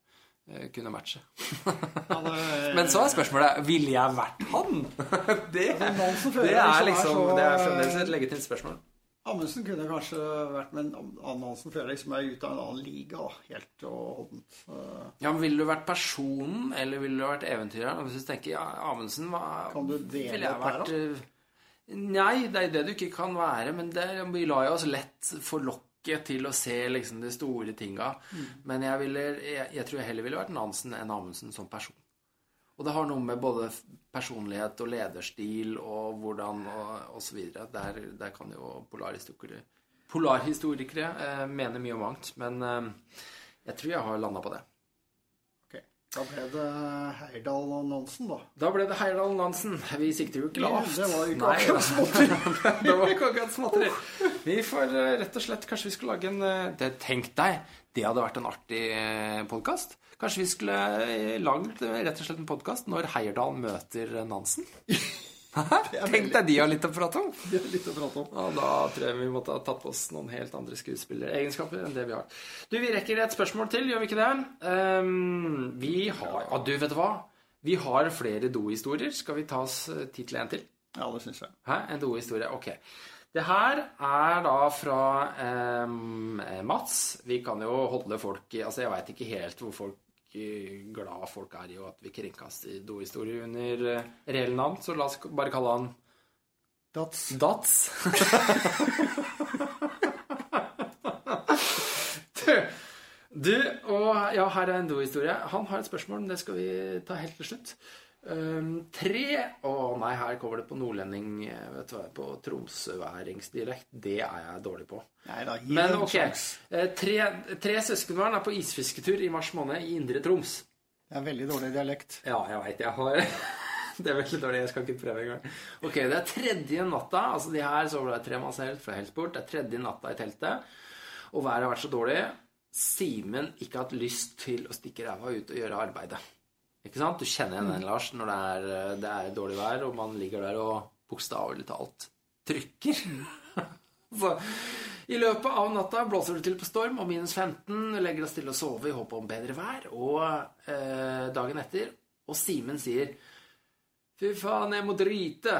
Speaker 2: kunne matche.
Speaker 1: Eh,
Speaker 2: Men så er spørsmålet ville jeg vært han? Det, det er
Speaker 1: liksom
Speaker 2: liksom Det er fremdeles et legitimt spørsmål.
Speaker 1: Amundsen kunne kanskje vært Men annen Hansen føler jeg liksom er ute av en annen liga, da, helt og holdent. Eh,
Speaker 2: Ja, men Ville du vært personen, eller ville du vært eventyreren? Hvis du tenker ja, Amundsen hva
Speaker 1: Kan du dele
Speaker 2: ville jeg vært, eh, Nei, det er det du ikke kan være. Men det, vi lar jo oss lett forlokke ikke til å se liksom de store tinga. Men jeg, ville, jeg, jeg tror jeg heller ville vært Nansen enn Amundsen som person. Og det har noe med både personlighet og lederstil og hvordan og, osv. Der, der kan jo polarhistorikere, polarhistorikere eh, mene mye om mangt. Men eh, jeg tror jeg har landa på det.
Speaker 1: Da ble det Heyerdahl og Nansen, da.
Speaker 2: Da ble det Heyerdahl Nansen. Vi sikter jo ikke lavt.
Speaker 1: Det var ikke akkurat
Speaker 2: småtteri. det var ikke akkurat småtteri. Vi får eh, rett og slett Kanskje vi skulle lage en eh, det, Tenk deg, det hadde vært en artig podkast. Kanskje vi skulle eh, lagd eh, rett og slett en podkast når Heyerdahl møter eh, Nansen? Tenk deg de har litt å prate om.
Speaker 1: De har litt å prate om.
Speaker 2: Ja, da tror jeg vi måtte ha tatt på oss noen helt andre skuespilleregenskaper enn det vi har. Du, vi rekker et spørsmål til, gjør vi ikke det? Um, vi har Ja, du, vet du hva? Vi har flere dohistorier. Skal vi ta oss eh, tid til en til?
Speaker 1: Ja, det syns jeg.
Speaker 2: Hæ? En dohistorie. Ok. Det her er da fra ehm, Mats. Vi kan jo holde folk i Altså, jeg veit ikke helt hvor folk glad folk er i at vi kringkaster dohistorier under uh, reelle navn, så la oss bare kalle han
Speaker 1: Dats.
Speaker 2: Dats. du, du, og ja, her er en dohistorie. Han har et spørsmål, men det skal vi ta helt til slutt. Um, tre Å nei, her kommer det på nordlending, vet du hva, på tromsøværingsdialekt. Det er jeg dårlig på.
Speaker 1: Neida,
Speaker 2: Men ok. eh, Tre, tre søskenbarn er på isfisketur i mars måned i Indre Troms.
Speaker 1: Det er veldig dårlig dialekt.
Speaker 2: Ja, jeg veit jeg har Det er veldig dårlig. Jeg skal ikke prøve engang. Ok, det er tredje natta. Altså, de her sover tre i helt fra Helsport. Det er tredje natta i teltet. Og været har vært så dårlig. Simen ikke har hatt lyst til å stikke ræva ut og gjøre arbeidet. Ikke sant? Du kjenner igjen den, Lars, når det er, det er dårlig vær, og man ligger der og bokstavelig talt trykker. Så i løpet av natta blåser det til på storm og minus 15. Legger oss til å sove i håp om bedre vær. Og eh, dagen etter Og Simen sier Fy faen, jeg må drite.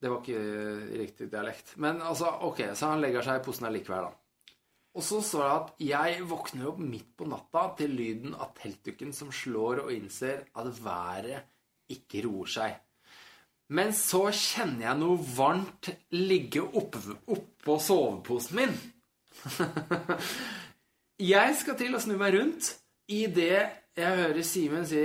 Speaker 2: Det var ikke eh, riktig dialekt. Men altså, ok, så han legger seg i posen allikevel, da. Og så står det at jeg våkner opp midt på natta til lyden av teltdukken som slår og innser at været ikke roer seg. Men så kjenner jeg noe varmt ligge oppå opp soveposen min. jeg skal til å snu meg rundt idet jeg hører Simen si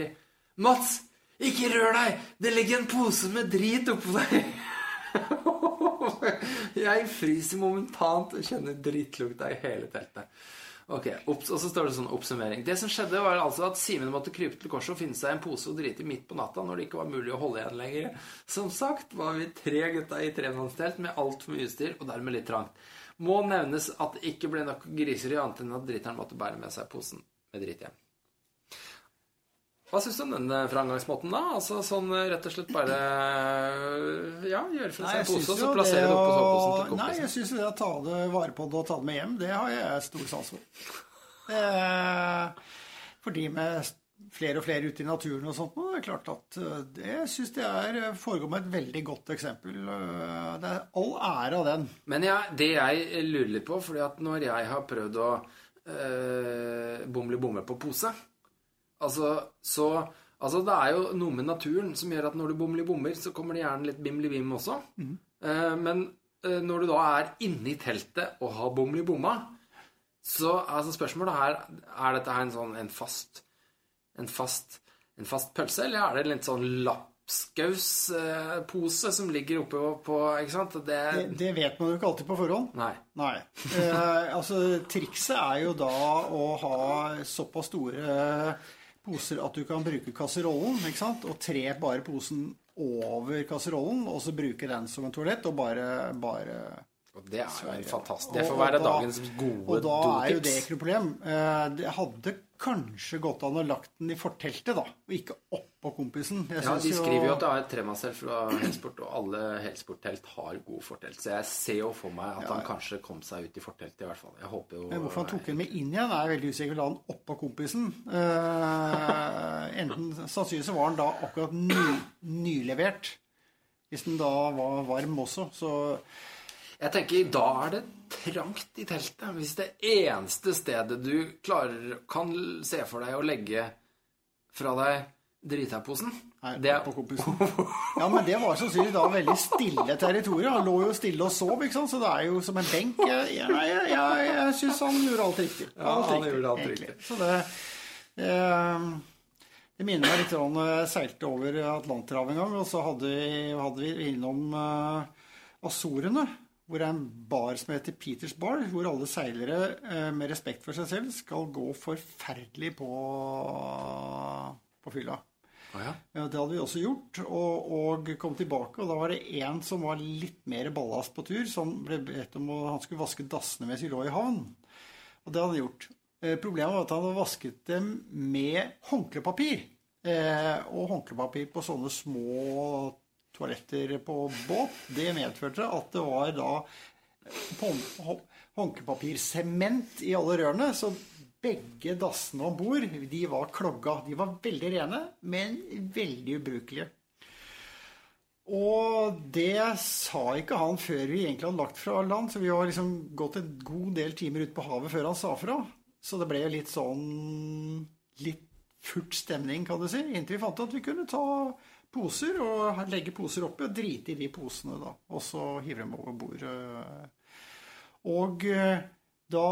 Speaker 2: Mats, ikke rør deg! Det ligger en pose med drit oppå deg! jeg fryser momentant og kjenner drittlukta i hele teltet. Ok, Og så står det sånn oppsummering. Det som skjedde, var altså at Simen måtte krype til korset og finne seg en pose og drite midt på natta når det ikke var mulig å holde igjen lenger. Som sagt var vi tre gutta i tremannstelt med altfor mye utstyr og dermed litt trangt. Må nevnes at det ikke ble nok griseri annet enn at driteren måtte bære med seg posen med drit hjem. Hva syns du om den eh, framgangsmåten, da? Altså sånn eh, rett og slett bare eh, Ja, gjøre fra seg en pose, og så
Speaker 1: jo
Speaker 2: plassere det
Speaker 1: det
Speaker 2: oppå soveposen
Speaker 1: å-
Speaker 2: til
Speaker 1: Nei,
Speaker 2: kompisen.
Speaker 1: jeg syns det å ta det vare på det og ta det med hjem, det har jeg stor sans for. Eh, For de med flere og flere ute i naturen og sånt, det er klart at det syns jeg foregår med et veldig godt eksempel. Det er all ære av den.
Speaker 2: Men ja, det jeg lurer litt på, fordi at når jeg har prøvd å øh, bomle bomme på pose Altså, så Altså, det er jo noe med naturen som gjør at når du bomler bommer, så kommer det gjerne litt bimli-bim også. Eh, men eh, når du da er inne i teltet og har bomli bomma, så altså spørsmålet her Er dette her en sånn en fast en fast, en fast pølse, eller er det en litt sånn lapskauspose som ligger oppe på, på Ikke sant? Det,
Speaker 1: Det, det vet man jo ikke alltid på forhånd.
Speaker 2: Nei.
Speaker 1: Nei. Eh, altså, trikset er jo da å ha såpass store poser at du kan bruke kasserollen, ikke sant? Og tre bare posen over kasserollen, og så bruke den som en toalett, og bare, bare
Speaker 2: Og det er jo fantastisk Det får
Speaker 1: og
Speaker 2: være
Speaker 1: da-
Speaker 2: dagens gode
Speaker 1: Og da er jo det ikke noe problem. Eh, Det hadde kanskje gått an å lagt den i forteltet, da, og ikke oppå kompisen. Jeg
Speaker 2: Ja, De skriver jo at det er et tremasselt fra Helsport, og alle helsporttelt har god fortelt. Så jeg ser jo for meg at han kanskje kom seg ut i forteltet, i hvert fall. Jeg håper jo
Speaker 1: Men hvorfor han tok den med inn igjen, er veldig usikker. La den oppå kompisen. Uh, enten Sannsynligvis så var den da akkurat ny, nylevert. Hvis den da var varm også. Så
Speaker 2: Jeg tenker, da er det trangt i teltet. Hvis det eneste stedet du klarer kan se for deg å legge fra deg Drita-posen. Det er
Speaker 1: på kompisen. Ja, men det var sannsynligvis da veldig stille territorium. Han lå jo stille og sov, ikke sant? så det er jo som en benk. Jeg, jeg, jeg, jeg, syns han gjorde alt riktig.
Speaker 2: Ja, han gjorde alt
Speaker 1: egentlig.
Speaker 2: riktig.
Speaker 1: Så det eh, Det minner meg litt om jeg seilte over Atlanterhavet en gang, og så hadde vi, hadde vi innom eh, Azorene. Hvor det er en bar som heter Peters Bar, hvor alle seilere eh, med respekt for seg selv skal gå forferdelig på, på fylla.
Speaker 2: Ah, ja.
Speaker 1: Ja, det hadde vi også gjort, og, og kom tilbake. Og da var det en som var litt mer ballast på tur, som ble bedt om å han skulle vaske dassene mens vi lå i havn. Og det hadde han gjort. Eh, problemet var at han hadde vasket dem med håndklepapir. Eh, og håndklepapir på sånne små toaletter på båt, det medførte at det var da håndkepapirsement hå- i alle rørene. Så begge dassene om bord de var klogga. De var veldig rene, men veldig ubrukelige. Og det sa ikke han før vi egentlig hadde lagt fra land, så vi har liksom gått en god del timer ut på havet før han sa fra. Så det ble jo litt sånn litt furt stemning, kan du si, inntil vi fant ut at vi kunne ta poser og legge poser oppi og drite i de posene, da. Og så hive dem over bord. Og eh, da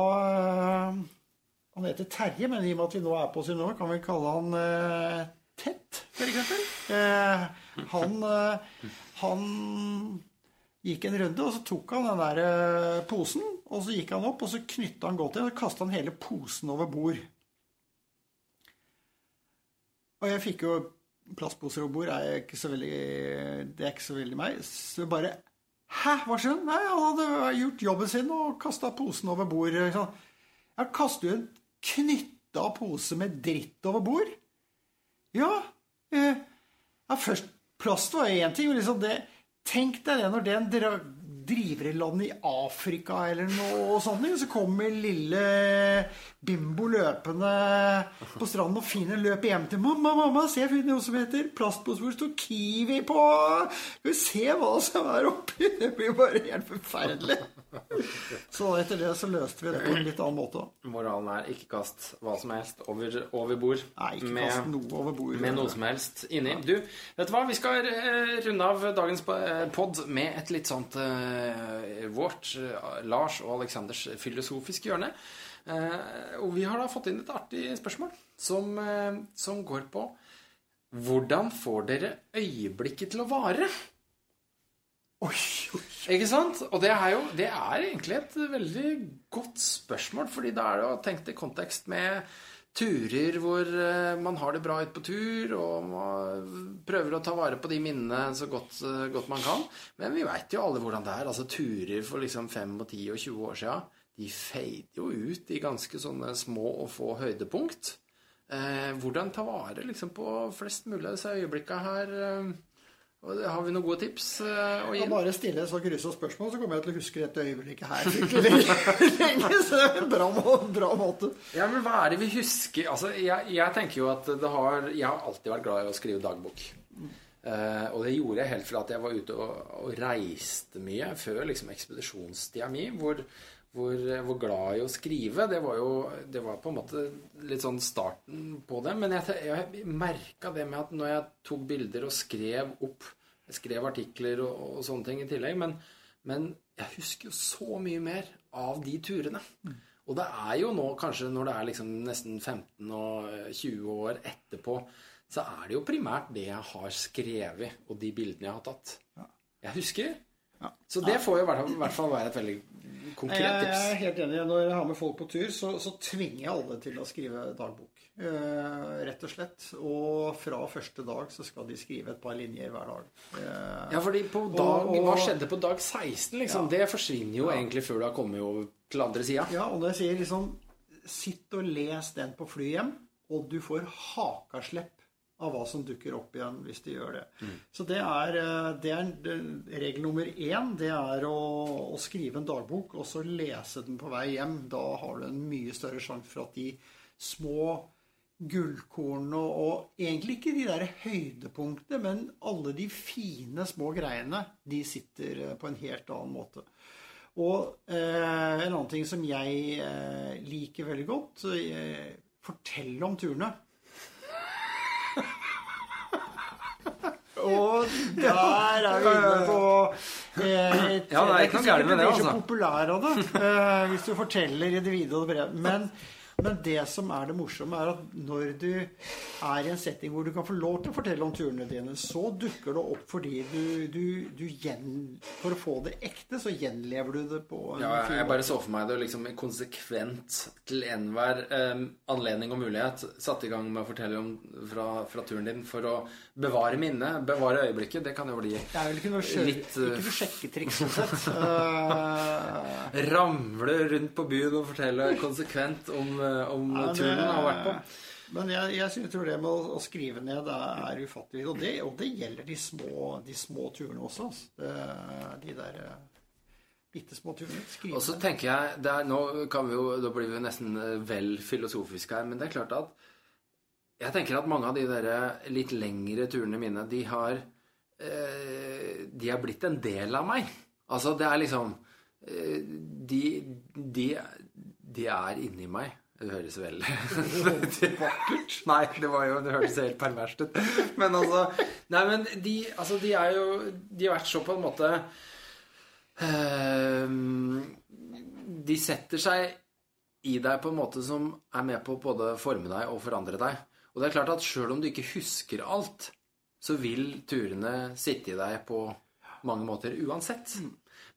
Speaker 1: Han heter Terje, men i og med at vi nå er på sin år, kan vi kalle han eh, Tett, f.eks. Eh, han, eh, han gikk en runde, og så tok han den der eh, posen, og så gikk han opp, og så knytta han godt igjen, og kasta han hele posen over bord. Og jeg fikk jo plastposer er ikke så veldig, det er ikke så veldig meg. Så bare Hæ, hva skjedde? Nei, han hadde gjort jobben sin og kasta posen over bord. Jeg kaster jo en knytta pose med dritt over bord. Ja, eh, ja først Plast var én ting. Liksom det, tenk deg det når den dra, driver i land i Afrika eller noe sånt, så kommer lille Bimbo løpende på stranden og finner løper hjem til mamma. mamma, se, jeg noe som heter plastpose hvor det står Kiwi på. Skal vi se hva som er oppi? Det blir bare helt forferdelig. Så etter det så løste vi det på en litt annen måte.
Speaker 2: Moralen er ikke kast hva som helst over, over bord.
Speaker 1: Nei, ikke
Speaker 2: med-
Speaker 1: kast noe over bord.
Speaker 2: med noe som helst inni. Du, vet du hva? Vi skal eh, runde av dagens eh, pod med et litt sånt uh, vårt, Lars og Aleksanders filosofiske hjørne. Uh, og vi har da fått inn et artig spørsmål som, uh, som går på Hvordan får dere øyeblikket til å vare?
Speaker 1: Oi, oi.
Speaker 2: Ikke sant? Og det er jo det er egentlig et veldig godt spørsmål, fordi da er det jo tenkt i kontekst med turer hvor eh, man har det bra ute på tur, og man prøver å ta vare på de minnene så godt, eh, godt man kan. Men vi veit jo alle hvordan det er. Altså Turer for liksom 5 og 10 og 20 år sia, de fader jo ut i ganske sånne små og få høydepunkt. Eh, hvordan ta vare liksom, på flest mulig av disse øyeblikka her? Eh, og har vi noen gode tips uh, å gi?
Speaker 1: Jeg bare stille så krysse spørsmål, så kommer jeg til å huske dette øyeblikket her lenge, Så det er en bra, bra måte.
Speaker 2: Ja, men hva er det vi husker? Altså, jeg, jeg tenker jo at det har Jeg har alltid vært glad i å skrive dagbok. Uh, og det gjorde jeg helt fra at jeg var ute og, og reiste mye før liksom ekspedisjonstida mi, hvor, hvor jeg var glad i å skrive. Det var jo det var på en måte litt sånn starten på det. Men jeg, jeg merka det med at når jeg tok bilder og skrev opp Jeg skrev artikler og, og sånne ting i tillegg, men, men jeg husker jo så mye mer av de turene. Og det er jo nå, kanskje når det er liksom nesten 15 og eh, 20 år etterpå, så er det jo primært det jeg har skrevet, og de bildene jeg har tatt. Jeg husker. Så det får jo i hvert fall- i hvert fall være et veldig konkret
Speaker 1: Jeg er helt enig. Når jeg har med folk på tur, så, så tvinger jeg alle til å skrive dagbok. Eh, rett og slett. Og fra første dag så skal de skrive et par linjer hver dag. Eh,
Speaker 2: Ja, fordi på dag,
Speaker 1: Og- og-
Speaker 2: Hva skjedde på dag 16, liksom? Det forsvinner jo egentlig før du har kommet over til andre sida.
Speaker 1: Ja, og når jeg sier liksom Sitt og les den på flyet hjem, og du får hakaslepp av hva som dukker opp igjen hvis de gjør det. Så det er, eh, det er regel nummer én. Det er å, å skrive en dagbok og så lese den på vei hjem. Da har du en mye større sjanse for at de små gullkornene og, og egentlig ikke de der høydepunktene, men alle de fine små greiene, de sitter eh, på en helt annen måte. Og eh, en annen ting som jeg eh, liker veldig godt eh, Fortell om turene. Og der er vi inne på eh, et,
Speaker 2: Ja, det er ikke noe gærent med det,
Speaker 1: Du blir så
Speaker 2: altså.
Speaker 1: populær av det eh, hvis du forteller i det vide og det brede. Men, men det som er det morsomme, er at når du er i en setting hvor du kan få lov til å fortelle om turene dine, så dukker det opp fordi du, du, du gjen, For å få det ekte, så gjenlever du det på en
Speaker 2: Ja,
Speaker 1: jeg,
Speaker 2: jeg bare så for meg det liksom konsekvent til enhver eh, anledning og mulighet satte i gang med å fortelle om fra, fra turen din for å bevare minnet, bevare øyeblikket. Det kan jo bli
Speaker 1: Det er vel ikke noe, sjø,
Speaker 2: Litt, uh...
Speaker 1: ikke noe sjekketriks sånn sett. Uh...
Speaker 2: Ramle rundt på byen og fortelle konsekvent om, om
Speaker 1: Ja, det-
Speaker 2: turen han har vært på.
Speaker 1: Men jeg, jeg synes- tror det med å, å skrive ned er ufattelig. Og det, og det gjelder de små, de små turene også. altså. Det, de der eh, bitte små turene. Skrive
Speaker 2: Og så tenker jeg det er, Nå kan vi jo, da blir vi nesten eh, vel filosofiske her, men det er klart at Jeg tenker at mange av de der eh, litt lengre turene mine, de har eh, De har blitt en del av meg. Altså, det er liksom eh, De, de, de er inni meg. Det høres veldig vakkert Nei, det var jo, det hørtes helt perverst ut. Men altså Nei, men de, altså, de er jo De har vært så på en måte øh, de setter seg i deg på en måte som er med på å både forme deg og forandre deg. Og det er klart at sjøl om du ikke husker alt, så vil turene sitte i deg på mange måter uansett.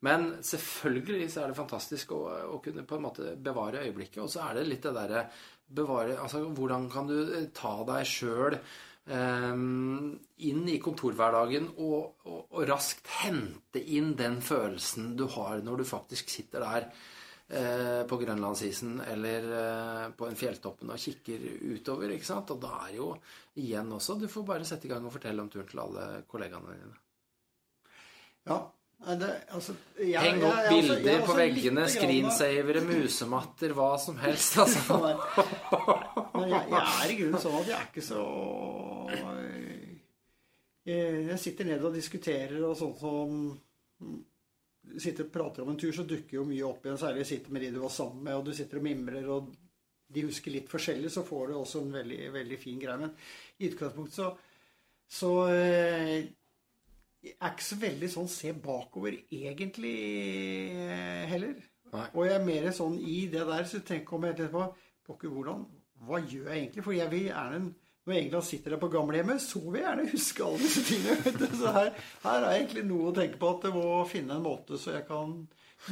Speaker 2: Men selvfølgelig så er det fantastisk å, å kunne på en måte bevare øyeblikket. Og så er det litt det derre bevare Altså hvordan kan du eh, ta deg sjøl inn i kontorhverdagen og, og, og raskt hente inn den følelsen du har når du faktisk sitter der uh, på grønlandsisen eller uh, på en fjelltoppen og kikker utover. ikke sant? Og da er jo igjen også Du får bare sette i gang og fortelle om turen til alle kollegaene dine.
Speaker 1: Ja, det, altså, jeg,
Speaker 2: Heng opp
Speaker 1: er også- jeg
Speaker 2: bilder
Speaker 1: er
Speaker 2: på veggene, screensavere, musematter, hva som helst. altså.
Speaker 1: Men jeg, jeg er i grunnen sånn at jeg er ikke så Jeg, jeg sitter ned og diskuterer og sånn som Sitter og prater om en tur, så dukker jo mye opp igjen. Særlig sitter med de du var sammen med, og du sitter og mimrer, og de husker litt forskjellig, så får du også en veldig, veldig fin greie. Men i utgangspunktet så, så eh, er ikke så veldig sånn se bakover egentlig eh, heller.
Speaker 2: Nei.
Speaker 1: Og jeg er mer sånn i det der, så tenk om jeg etterpå Pokker, hvordan Hva gjør jeg egentlig? For jeg vil gjerne Når England sitter der på gamlehjemmet, så vil jeg gjerne huske alle disse tingene. Så her, her er egentlig noe å tenke på. At det må finne en måte så jeg kan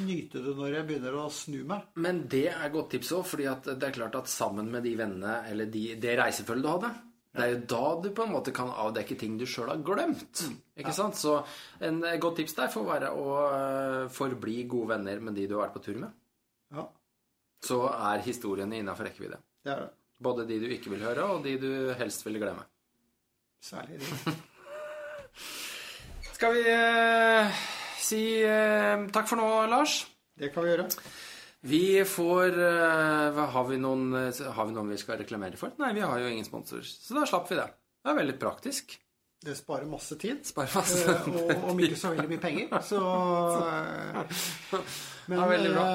Speaker 1: nyte det når jeg begynner å snu meg.
Speaker 2: Men det er godt tips òg, at det er klart at sammen med de vennene, eller de, det reisefølget du hadde det er jo da du på en måte kan avdekke ting du sjøl har glemt. Ikke sant? Så en eh, godt tips der får være å eh, forbli gode venner med de du har vært på tur med.
Speaker 1: Ja,
Speaker 2: Så er historiene innafor rekkevidde.
Speaker 1: det er det.
Speaker 2: Både de du ikke vil høre, og de du helst vil glemme.
Speaker 1: Særlig de.
Speaker 2: Skal vi eh, si eh, takk for nå, Lars?
Speaker 1: Det kan vi gjøre.
Speaker 2: Vi får eh, har, vi noen, eh, har vi noen vi skal reklamere for? Nei, vi har jo ingen sponsorer. Så da slapp vi det. Det er veldig praktisk.
Speaker 1: Det sparer masse tid.
Speaker 2: Spar masse.
Speaker 1: tid. Og om ikke så veldig mye penger. Så eh, Men
Speaker 2: Ja,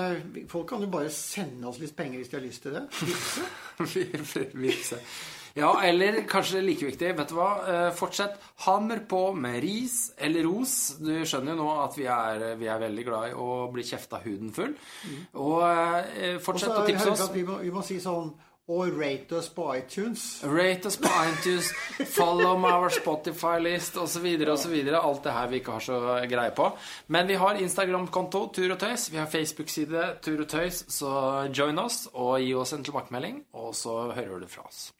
Speaker 1: eh, folk kan jo bare sende oss litt penger hvis de har lyst til det. Vipse.
Speaker 2: Ja, eller kanskje like viktig, vet du hva? Eh, Fortsett. Hammer på med ris eller ros. Du skjønner jo nå at vi er, vi er veldig glad i å bli kjefta huden full. Og eh,
Speaker 1: Og
Speaker 2: fortsett å tipse oss.
Speaker 1: vi må, vi må si sånn Og rate us på iTunes.
Speaker 2: Rate us på iTunes, follow our Spotify-list osv. osv. Alt det her vi ikke har så greie på. Men vi har Instagram-konto Tur og Tøys. Vi har Facebook-side Tur og Tøys, så join oss og gi oss en tilbakemelding, og så hører du fra oss.